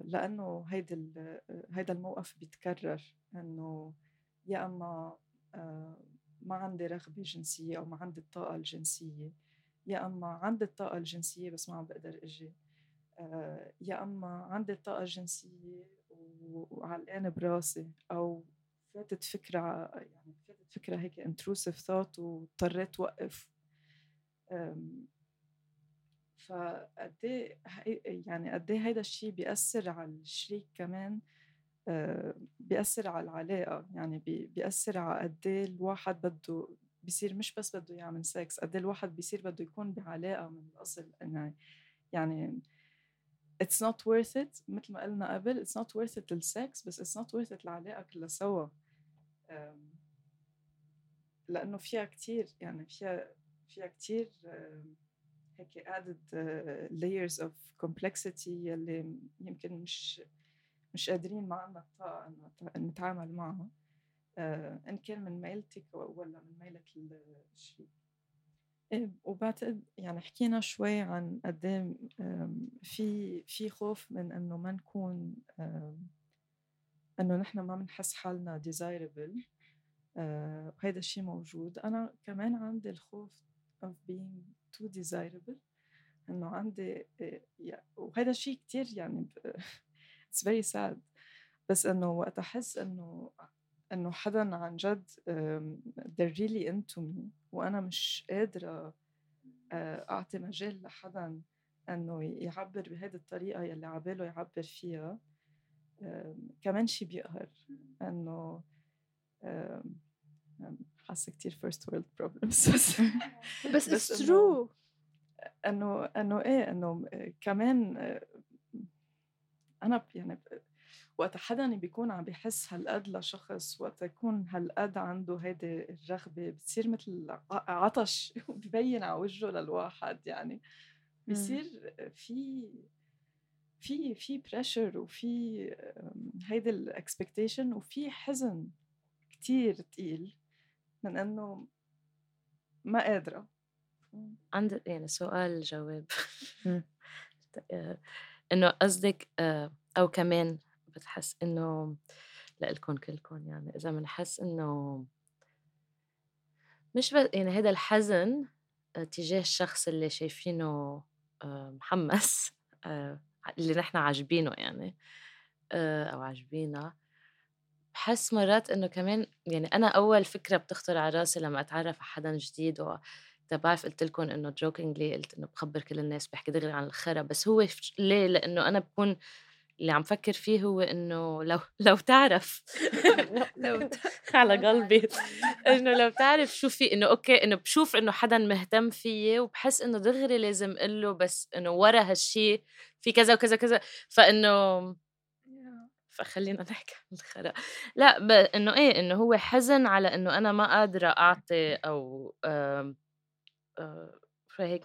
لأنه هيدا هيدا الموقف بيتكرر إنه يا أما ما عندي رغبة جنسية أو ما عندي الطاقة الجنسية يا أما عندي الطاقة الجنسية بس ما عم بقدر أجي يا أما عندي الطاقة الجنسية وعلقانة براسي أو فاتت فكرة يعني فكرة هيك intrusive thought واضطريت وقف فقد يعني قد إيه هيدا الشيء بيأثر على الشريك كمان؟ بيأثر على العلاقة يعني بيأثر على قد إيه الواحد بده بيصير مش بس بده يعمل سكس قد إيه الواحد بيصير بده يكون بعلاقة من الأصل يعني يعني it's not worth it مثل ما قلنا قبل it's not worth it للسكس بس it's not worth it العلاقة كلها سوا. لأنه فيها كتير يعني فيها فيها كتير هيك added layers of complexity يلي يمكن مش مش قادرين ما عندنا الطاقة إنه نتعامل معها. إن كان من ميلتك ولا من ميلة الشريك إيه، وبعتقد يعني حكينا شوي عن قد إيه، في في خوف من إنه ما نكون إنه نحن ما بنحس حالنا ديزايربل وهذا الشيء موجود. أنا كمان عندي الخوف of being too desirable إنه عندي وهذا الشيء كثير يعني *laughs* it's very sad. بس إنه وقت أحس إنه إنه حدا عن جد they're really into me وأنا مش قادرة أعطي مجال لحدا إنه يعبر بهذه الطريقة يلي عباله يعبر فيها. كمان شيء بيقهر إنه حاسه كثير first world problems بس بس it's true انه انه إيه إنه كمان أنا يعني وقت حدا بيكون عم بيحس هالقد لشخص وقت يكون هالقد عنده هيدي الرغبة بتصير مثل عطش *laughs* ببين على وجهه للواحد يعني. بصير في في في pressure وفي هيدي ال expectation وفي حزن. كتير تقيل من إنه ما قادرة. عندي يعني سؤال جواب. *laughs* آه، إنه قصدك آه، أو كمان بتحس إنه لإلكم كلكم يعني إذا بنحس إنه مش بس يعني هذا الحزن آه، تجاه الشخص اللي شايفينه محمس اللي نحن عاجبينه يعني أو عاجبينا بحس مرات إنه كمان يعني أنا أول فكرة بتخطر على رأسي لما أتعرف على حدا جديد و بعرف قلت لكم إنه jokingly قلت إنه بخبر كل الناس بحكي دغري عن الخرا بس هو ليه؟ لأنه أنا بكون اللي عم فكر فيه هو إنه لو *laughs* لو تعرف *laughs* لو *laughs* على قلبي إنه لو تعرف شو في إنه okay إنه بشوف إنه حدا مهتم فيي وبحس إنه دغري لازم أقول له بس إنه ورا هالشيء في كذا وكذا كذا فإنه فخلينا *laughs* نحكي عن الخرا لا ب... إنه إيه إنه هو حزن على إنه أنا ما قادرة أعطي أو آم... آه...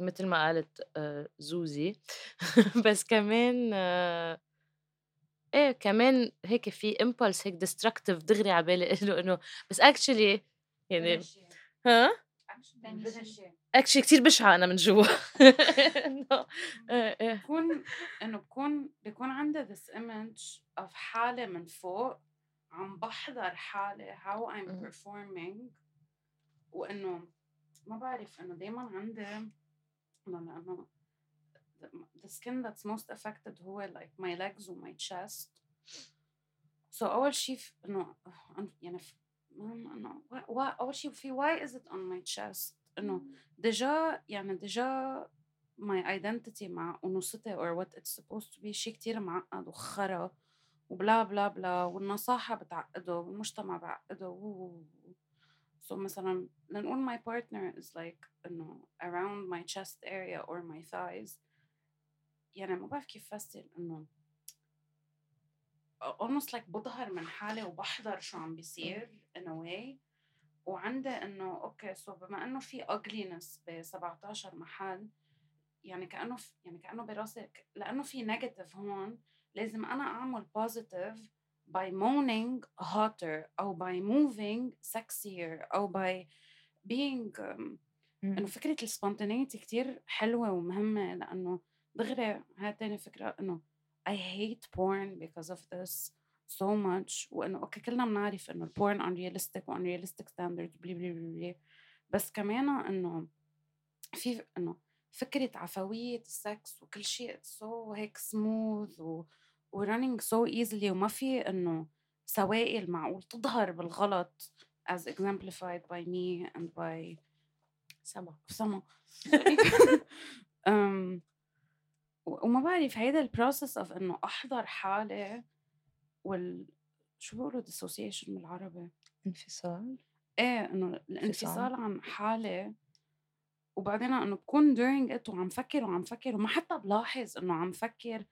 مثل ما قالت آه... زوزي. *laughs* بس كمان آه... إيه كمان هيك في impulse هيك destructive دغري على بالي *laughs* إنه بس actually يعني ها؟ actually كثير بشعه أنا من جوا انه إيه، إيه. بكون انه بكون بكون عندي this image of حالة من فوق عم بحضر حالي how I'm performing وانه ما بعرف انه دائما عندي لأنه the skin that's most affected هو like my legs و my chest so أول شيء إنه يعني إنه أول شيء في why is it on my chest إنه déjà يعني déjà my identity مع أنوثتي or what it's supposed to be شيء كتير معقد وخرا و blah blah blah والنصاحة بتعقده والمجتمع بعقده so مثلا لنقول my partner is like إنه around my chest area or my thighs. يعني ما بعرف كيف فسر إنه almost like بظهر من حالي وبحضر شو عم بيصير in a way. وعندي إنه okay so بما إنه في ugliness ب 17 محل يعني كأنه يعني كأنه براسي لأنه في negative هون لازم أنا أعمل positive by moaning hotter أو by moving sexier أو by being um, إنه فكرة ال spontaneity كتير حلوة ومهمة لأنه دغري هاي تاني فكرة إنه I hate porn because of this. So much وإنه okay كلنا بنعرف إنه ال porn unrealistic و unrealistic standards blah blah blah بس كمان إنه في إنه فكرة عفوية السكس وكل شيء so هيك سموث و و running so easily وما في إنه سوائل معقول تظهر بالغلط as exemplified by me and by سما. سما. *laughs* *laughs* um, وما بعرف هيدا ال process of إنه أحضر حالي وال شو بيقولوا dissociation بالعربي؟ انفصال. إيه إنه الانفصال عن حالي وبعدين انه بكون during it وعم فكر وعم فكر وما حتى بلاحظ إنه عم فكر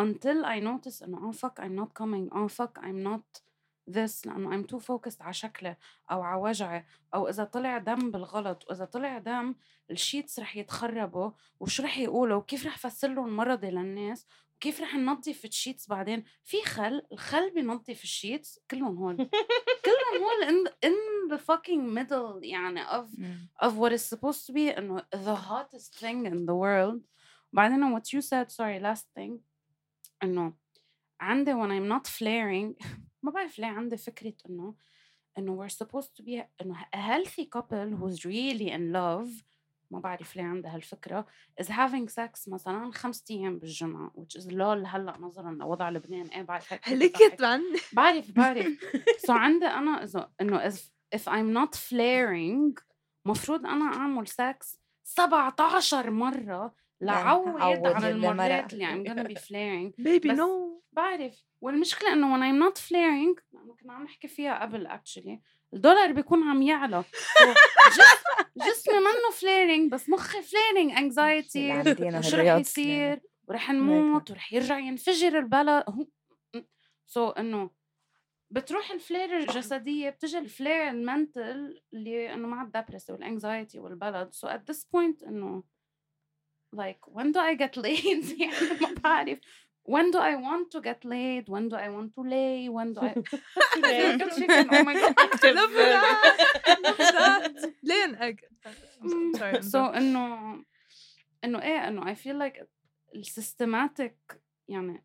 until I notice إنه oh fuck I'm not coming oh fuck I'm not this لأنه I'm too focused على شكلي أو على وجعي أو إذا طلع دم بالغلط وإذا طلع دم ال sheets رح يتخربوا وشو رح يقولوا؟ وكيف رح فسر لهم مرضي للناس؟ وكيف رح ننظف ال sheets بعدين في خل الخل بينظف ال sheets كلهم هول كلهم هول in, in the fucking middle يعني of of what is supposed to be انه the hottest thing in the world وبعدين what you said sorry last thing انه عندي when I'm not flaring ما بعرف ليه عندي فكرة إنه إنه we're supposed to be إنه a healthy couple who's really in love ما بعرف ليه عندها هالفكرة is having sex مثلا خمسة أيام بالجمعة which is لول هلأ نظرا لوضع لبنان إيه بعرف هيك هلكت عني بعرف بعرف. سو *laughs* so عندي أنا إذا إنه if, if I'm not flaring مفروض أنا أعمل سكس 17 مرة لعود على المرات اللي I'm gonna be *laughs* flaring. baby no بعرف. والمشكلة إنه when I'm not flaring كنا عم نحكي فيها قبل actually الدولار بيكون عم يعلى. *laughs* جسمي منه flaring بس مخي flaring anxiety شو رح يصير؟ ورح نموت ورح يرجع ينفجر البلد so so إنه بتروح ال flare الجسدية بتجي الفلير ال mental اللي إنه مع ال depress وال anxiety والبلد so so at this point إنه like when do I get *laughs* laid يعني *laughs* ما بعرف. When do I want to get laid? When do I want to lay? When do I *laughs* *laughs* oh my *laughs* god. Love that. Love that. Sorry so انه انه إيه انه I feel like ال systematic يعني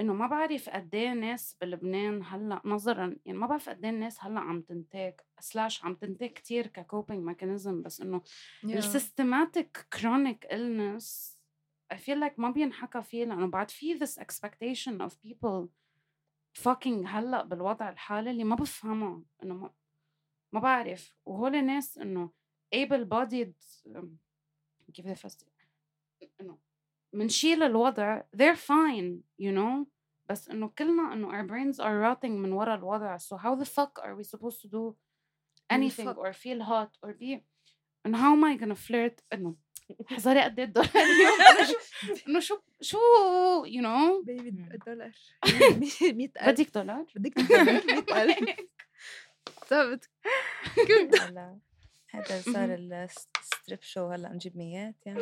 انه ما بعرف قد إيه ناس بلبنان هلأ نظرا يعني ما بعرف قد إيه الناس هلأ عم تنتاك slash عم تنتاك كثير ك coping mechanism بس انه ال systematic chronic illness I feel like ما بينحكى فيه لأنه بعد في this expectation of people fucking هلأ بالوضع الحالي اللي ما بفهمه إنه ما, ما بعرف وهول الناس إنه able bodied كيف بدي أفسر إنه منشيل الوضع they're fine you know بس إنه كلنا إنه our brains are rotting من ورا الوضع so how the fuck are we supposed to do anything or feel hot or be and how am I gonna flirt إنه احذري قد إيه الدولار *laughs* *laughs* إنه شو شو يو نو بيبي. الدولار. *laughs* 100000 بدك دولار؟ بدك دولار 100000 طب هلا هذا صار ال strip شو هلأ نجيب ميات يعني.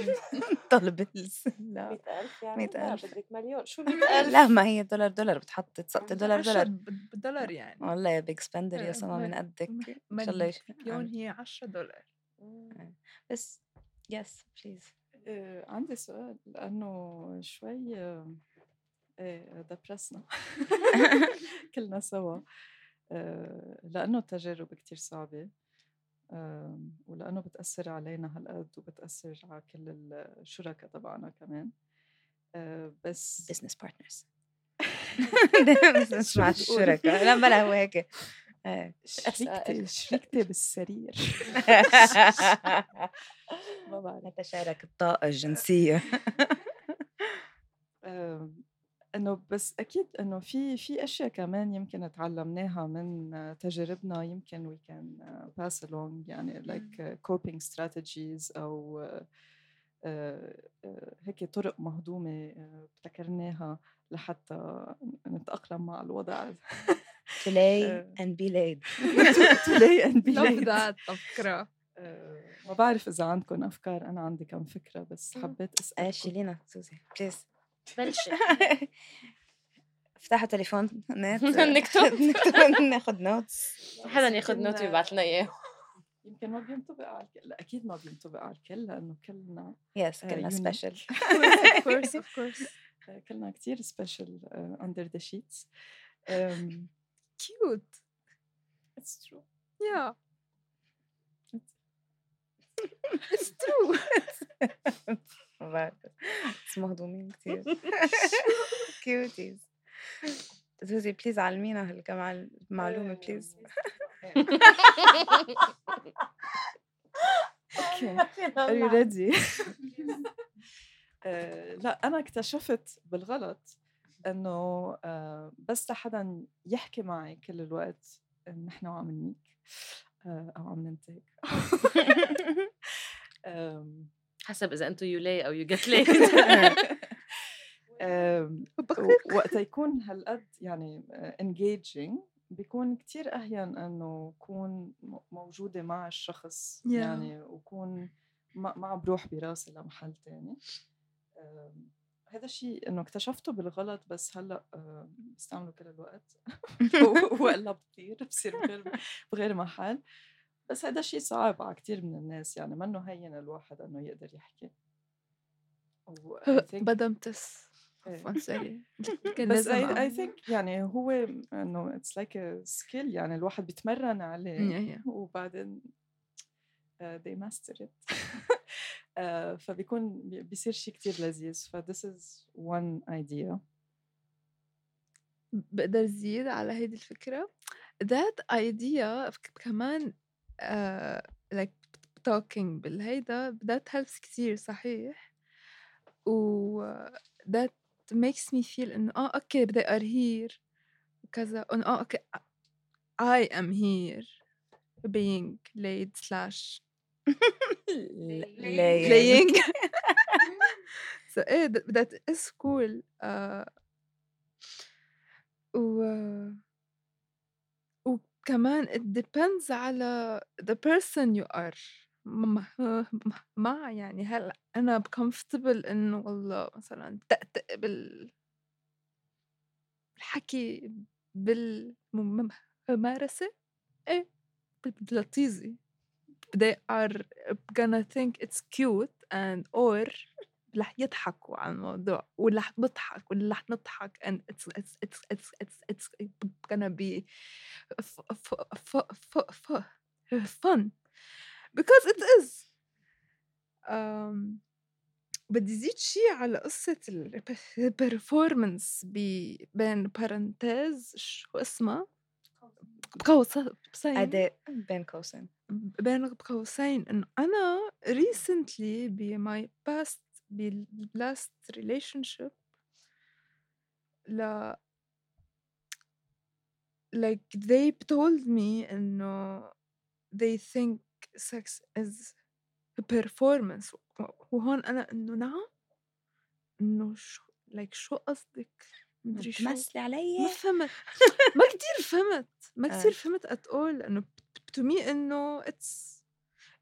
طلب لا. 100000 يعني؟ مئة لا ألف. بدك مليون. شو 100000 لا ما هي دولار دولار. بتحط تسقطي دولار دولار. بالدولار يعني. والله يا big spender يا آه، سما ما- من قدك. إن شاء الله مليون هي 10 دولار. بس yes please آه، عندي سؤال لأنه شوي دبرسنا كلنا سوا لأنه التجارب كتير صعبة آم، ولأنه بتأثر علينا هالقد وبتأثر على كل الشركاء تبعنا كمان. آه، بس business partners بس مع؟ الشركاء. لا بلا هو هيك. شريكتي شريكتي بالسرير. *laughs* ما بعرف. نتشارك الطاقة الجنسية. *laughs* إنه بس أكيد إنه في في أشياء كمان يمكن تعلمناها من آه، تجاربنا يمكن we can آه، pass along يعني like آه، coping strategies أو آه، آه، آه، هيك طرق مهضومة آه، ابتكرناها لحتى نتأقلم مع الوضع. *laughs* to lay آه. and be laid *laughs* today and be love late. that فكرة آه، ما بعرف إذا عندكم أفكار أنا عندي كم فكرة بس حبيت أسألكم. شيلينا سوزي please بلشي. *laughs* افتحوا تليفون نت *laughs* نكتب. نكتب ناخذ notes حدا ياخذ note ويبعث لنا إياه. يمكن ما بينطبق على الكل لا أكيد ما بينطبق على الكل لأنه كلنا yes آه، كلنا. special course of course آه، كلنا كتير special under the sheets cute. it's true yeah. It's true. بس مهضومين كثير cuties زوزي please علمينا هالكم المعلومة please okay Are you ready؟ لا أنا اكتشفت بالغلط إنه آه، بس لحدا يحكي معي كل الوقت نحن عم نيك آه، أو عم ننتج. *laughs* *laughs* حسب إذا أنتم you lay أو you get بقولك وقت يكون هالقد يعني engaging بيكون كتير أهين إنه كون موجودة مع الشخص Yeah. يعني وكون ما ما عم بروح براسي لمحل تاني. هذا الشيء إنه اكتشفته بالغلط بس هلأ آم، بستعمله كل الوقت *laughs* والا *laughs* بطير *laughs* بصير بغير بغير محل بس هذا الشيء صعب على كثير من الناس يعني منه هين الواحد إنه يقدر يحكي بدمتس إيه. بس I. think يعني هو إنه it's like skill يعني الواحد بيتمرن عليه. وبعدين uh, they master it فبيكون بي- بيصير شيء كتير لذيذ. ف this is one idea. بقدر زيد على هيدي الفكرة؟ That idea كمان uh, like talking بالهيدا that helps كتير صحيح. و that makes me feel إنه آه أوكي they are here وكذا. إنه آه أوكي I am here being laid slash *laughs* playing. *laughs* *laughs* So إيه that, is cool uh, و وكمان it depends على the person you are. مع, مع يعني هل أنا comfortable إنه والله مثلا تأتأ بال الحكي بالممارسة؟ إيه بلطيزي they are gonna think it's cute and or رح يضحكوا على الموضوع ورح نضحك ورح نضحك and it's it's it's it's it's it's gonna be f- f- f- f- f- fun because it is. Um, بدي زيد شي على قصة ال performance بين parentheses شو اسمها؟ قوسين أداء بين قوسين بين قوسين انه أنا recently ب my past ب last relationship ل like they told me إنه they think sex is performance. وهون أنا إنه نعم إنه شو لايك شو قصدك؟ مدري شو؟ تمثلي ما علي فهمت *laughs* ما كتير فهمت ما آه. كتير فهمت at all لأنه to me إنه it's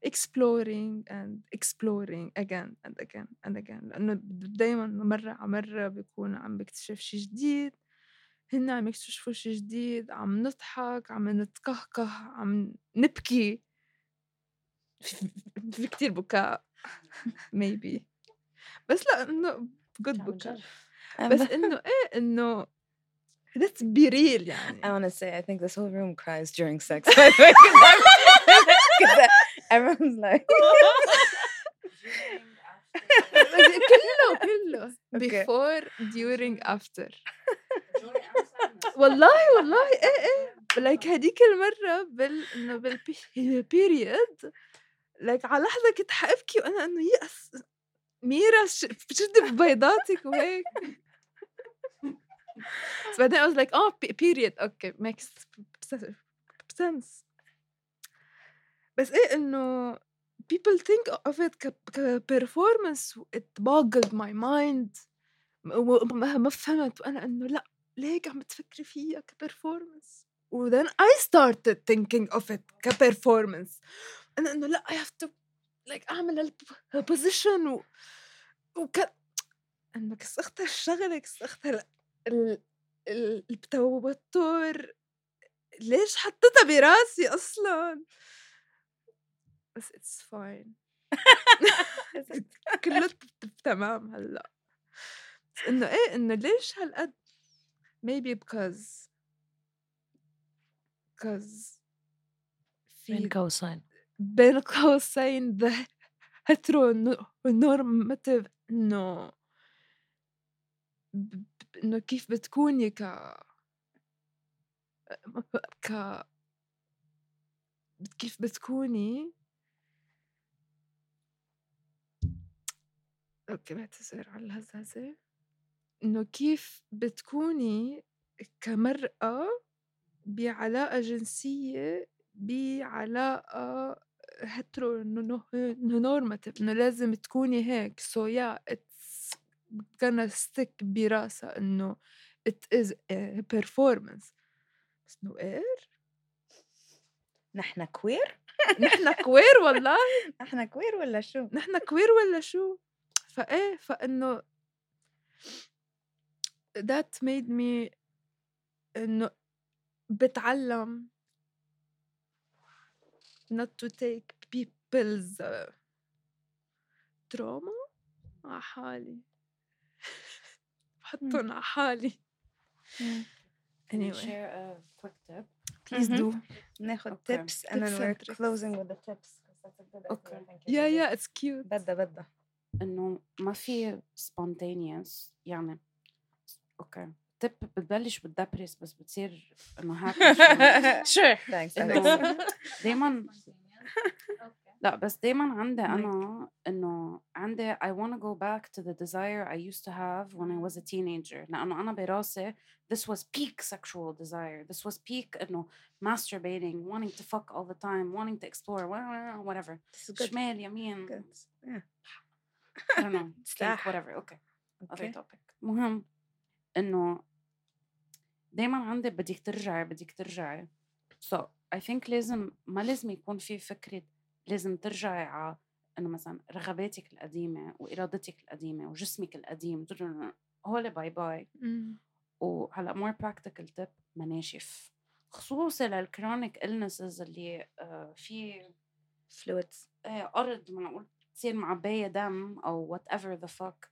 exploring and exploring again and again and again. لأنه دايما مرة على مرة بيكون عم بكتشف شي جديد. هن عم يكتشفوا شي جديد عم نضحك عم نتكهكه عم نبكي. في- كتير بكاء. Maybe. بس لأ إنه جود عم بكاء. بس *laughs* إنه إيه إنه let's be real يعني I want to say, I think this whole room cries during sex. by the way, 'cause I'm- 'cause everyone's like, كله كله Okay. before during after والله والله ايه ايه لايك هديك المرة بال انه بالبيريد لايك على لحظة كنت حابكي وانا انه يأس ميرا ش- بتشدي ببيضاتك وهيك بس بعدين I was like آه period. Okay makes sense. بس إيه إنه people think of it ك, ك performance it boggled my mind. ما فهمت وأنا إنه لأ ليه عم تفكري فيها ك performance و then I started thinking of it ك performance أنا إنه لأ I have to like أعمل ال position و وك إنه كسختها الشغلة ال... ال... ال- التوتر ليش حطيتها براسي أصلا؟ بس it's fine كله تمام هلأ. إنه إيه إنه ليش هالقد؟ maybe because because بين في قوسين. بين قوسين the heteronormative انه إنه كيف بتكوني ك ك كيف بتكوني؟ okay بعتذر على الهزازة إنه كيف بتكوني كمرأة بعلاقة جنسية بعلاقة heteronormative إنه لازم تكوني هيك so yeah it's gonna stick براسها إنه it is a performance. بس إنه إير؟ نحن queer؟ نحن queer والله؟ *laughs* نحن queer ولا شو؟ نحن queer ولا شو؟ فايه فانه that made me إنه بتعلم not to take people's uh, trauma على حالي. بحطهم على حالي anyway share a quick tip? please Mhm. do ناخد Okay. tips and then we're closing with the tips. Okay. Yeah yeah it's cute بدها بدها انه ما في spontaneous يعني أوكي تب بتبلش بالدبرس بس بتصير انه thanks انه Alex. دايما لا بس دايما عندي أنا انه عندي I want to go back to the desire I used to have when I was a teenager لأنه أنا براسي this was peak sexual desire this was peak انه masturbating wanting to fuck all the time wanting to explore whatever. شمال يمين Good. Yeah. I don't know سلاح. whatever okay other Okay. topic مهم انه دايما عندي بدك ترجعي بدك ترجعي so I think لازم ما لازم يكون في فكرة لازم ترجعي على إنه مثلا رغباتك القديمة وإرادتك القديمة وجسمك القديم هول bye bye. Mm. وهلأ مور براكتيكال تip مناشف. خصوصي لل chronic illnesses اللي آه، في آه، ارض معقول تصير معبايه دم أو whatever the fuck.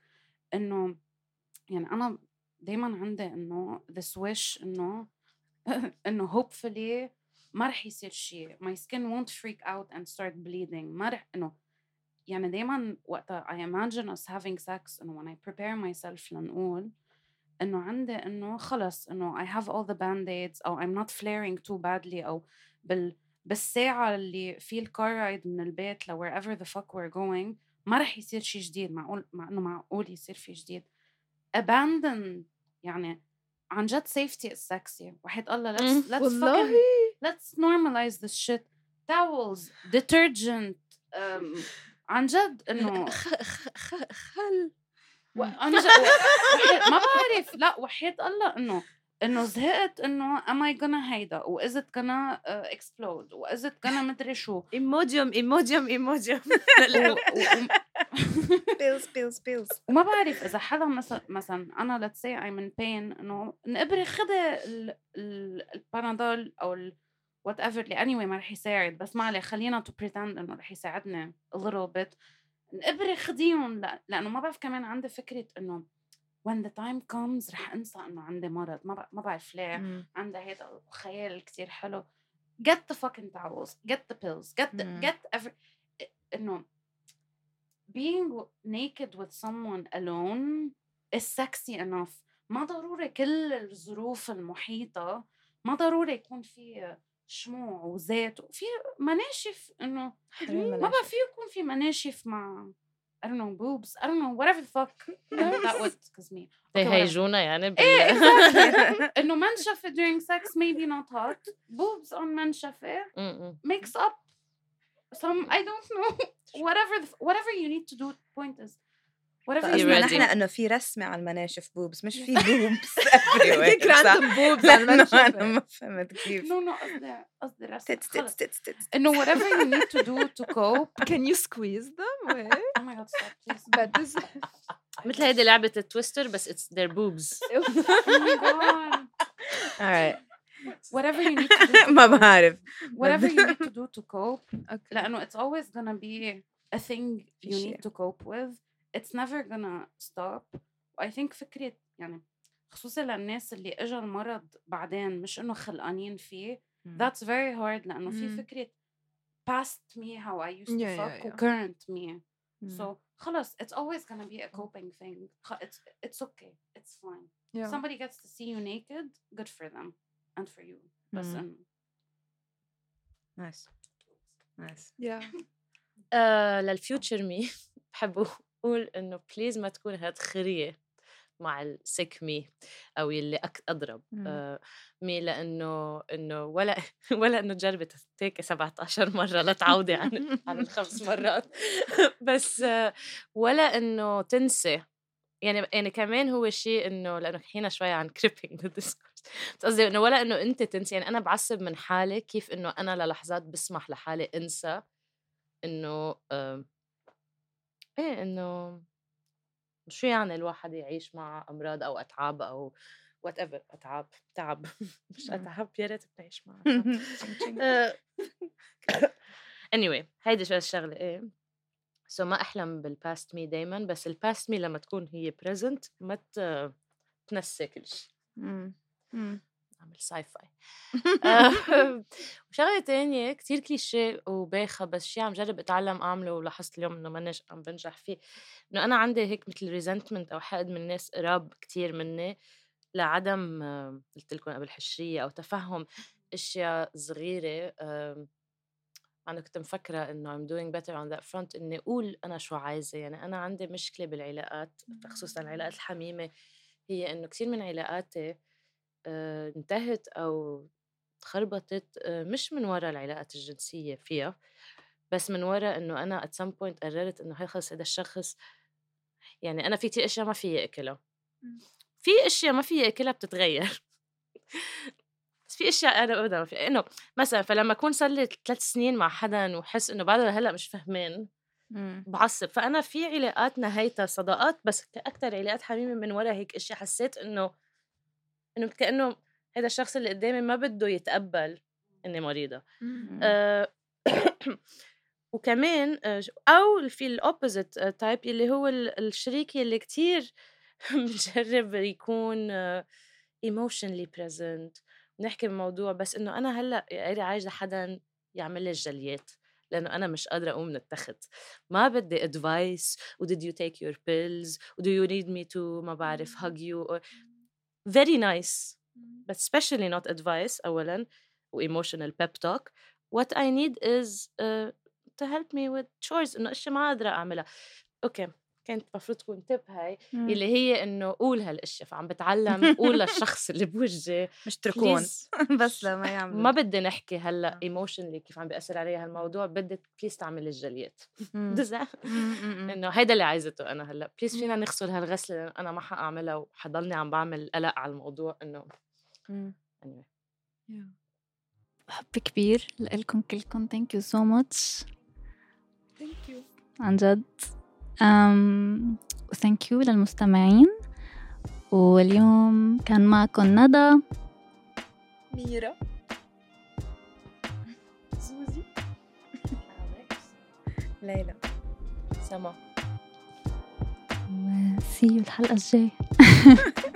إنه يعني أنا دايما عندي إنه this wish إنه *laughs* إنه hopefully ما رح يصير شيء my skin won't freak out and start bleeding ما رح انه يعني دايما وقتها I imagine us having sex انه when I prepare myself لنقول انه عندي انه خلص انه I have all the band-aids أو I'm not flaring too badly أو بال بالساعة اللي في الكار رايد من البيت ل wherever the fuck we're going ما رح يصير شيء جديد معقول مع انه معقول يصير في جديد abandon يعني عن جد safety is sexy وحيد الله let's let's والله fucking let's normalize this shit. Towels detergent um, عن جد إنه خل. *laughs* أنا ما بعرف. لا وحياة الله إنه إنه زهقت إنه am I gonna هيدا و is it gonna uh, explode و is it gonna مدري شو؟ Imodium Imodium Imodium pills pills pills وما بعرف إذا حدا مثلا مثلا أنا let's say I'm in pain إنه نقبري خدي ال- ال- البانادول أو وات ايفر اللي anyway ما رح يساعد. بس ما عليه. خلينا to pretend إنه رح يساعدني a little bit. نقبري خديهم لا- لأنه ما بعرف كمان عندي فكرة إنه when the time comes رح أنسى إنه عندي مرض. ما ما بعرف ليه. عندها هيدا خيال كتير حلو. Get the fucking towels. Get the pills. Get the get every إنه being naked with someone alone is sexy enough. ما ضروري كل الظروف المحيطة. ما ضروري يكون في شموع وزيت وفي مناشف انه ما بقى في يكون في مناشف مع I don't know boobs I don't know whatever the fuck that would cause me Okay, whatever. هيجونا يعني بال... إيه exactly انه منشفة during sex maybe not hot boobs on منشفة makes up some I don't know whatever the, whatever you need to do point is ready. نحن انه في رسمه على المناشف boobs مش في boobs هيك random boobs على أنا المنشفة. ما فهمت كيف no no قصدي قصدي رسم tits tits خلص tits tits انه whatever you need to do to cope Can you squeeze them? Oh my god stop please But this مثل هيدي لعبة ال Twister بس it's their boobs oh alright whatever you need to do ما بعرف whatever you need to do to cope. لأنه it's always gonna be a thing you need to cope with it's never gonna stop I think فكرة يعني خصوصا للناس اللي اجى المرض بعدين مش انه خلقانين فيه that's very hard لأنه في مم. فكرة past me how I used to Yeah, yeah, fuck yeah. و current me Mm. so خلص it's always gonna be a coping thing خ- it's it's okay it's fine Yeah. somebody gets to see you naked good for them and for you بس مم. إنه نايس نايس Yeah. آه للفيوتشر مي بحب أقول إنه بليز ما تكون هاد خرية مع السيك مي أو يلي أك أضرب مم. آه مي لأنه إنه ولا *laughs* ولا إنه تجربي تيك 17 مرة لا تعودي عن عن الخمس مرات. *laughs* بس آه ولا إنه تنسي. يعني يعني كمان هو شيء إنه لأنه حكينا شوي عن cripping the discourse بس قصدي إنه ولا إنه أنت تنسي. يعني أنا بعصب من حالي كيف إنه أنا للحظات بسمح لحالي أنسى إنه إيه إنه شو يعني الواحد يعيش مع أمراض أو أتعاب أو whatever أتعاب تعب. *laughs* مش. أتعاب يا ريت بنعيش مع أتعاب. *laughs* آه، *laughs* anyway هيدي شو الشغلة إيه. so ما أحلم بال past me دايما بس ال past me لما تكون هي present ما تنسى كل شيء. نعمل sci-fi آه، *laughs* وشغلة تانية كتير كليشيه وبايخة بس شي عم جرب أتعلم أعمله ولاحظت اليوم إنه مانيش عم بنجح فيه. إنه أنا عندي هيك مثل resentment أو حقد من ناس قراب كتير مني لعدم آه، قلت لكم قبل حشرية أو تفهم أشياء صغيرة. آم، أنا كنت مفكرة إنه I'm doing better on that front إني أقول أنا شو عايزة. يعني أنا عندي مشكلة بالعلاقات خصوصا العلاقات الحميمة هي إنه كثير من علاقاتي انتهت أو تخربطت آه، مش من وراء العلاقات الجنسية فيها بس من وراء إنه أنا at some point قررت إنه هي خلص هذا الشخص يعني أنا في كتير أشياء ما فيي أكلها مم. في أشياء ما فيي أكلها بتتغير *laughs* بس في أشياء أنا ابدا ما في إنه مثلا فلما أكون صار لي ثلاث سنين مع حدا وحس إنه بعده لهلأ مش فهمان مم. بعصب فأنا في علاقات نهايتها صداقات بس أكثر علاقات حميمه من وراء هيك أشياء حسيت إنه إنه كأنه هذا الشخص اللي قدامي ما بده يتقبل إني مريضة. آه، *coughs* وكمان آه، أو في ال opposite type اللي هو ال- الشريك اللي كتير *laughs* بجرب يكون emotionally present ونحكي بموضوع بس إنه أنا هلأ قاعدة عايزة حدا يعمل لي الجليات لأنه أنا مش قادرة أقوم من التخت. ما بدي advice و did you take your pills? و do you need me to ما بعرف you or very nice but especially not advice اولا و emotional pep talk what I need is uh, to help me with chores انه اشياء ما قادره اعملها اوكي كانت المفروض تكون تب هاي مم. اللي هي إنه قول هالاشياء فعم بتعلم *laughs* قول للشخص اللي بوجهي مش تركون. *laughs* بس لما *laughs* يعملوا. ما بدي نحكي هلأ آه. ايموشنلي كيف عم بيأثر علي هالموضوع بدي بليز تعمل الجليات. إنه هيدا اللي عايزته أنا هلأ. بليز فينا نغسل هالغسلة لأن أنا ما حأعملها وحضلني عم بعمل قلق على الموضوع إنه anyway. حب كبير لكم كلكم. ثانك يو سو ماتش thank you عن جد. و thank you للمستمعين. واليوم كان معكم ندى. ميرا. زوزي. *laughs* ليلى. سما. و see الحلقة الجاية. *laughs*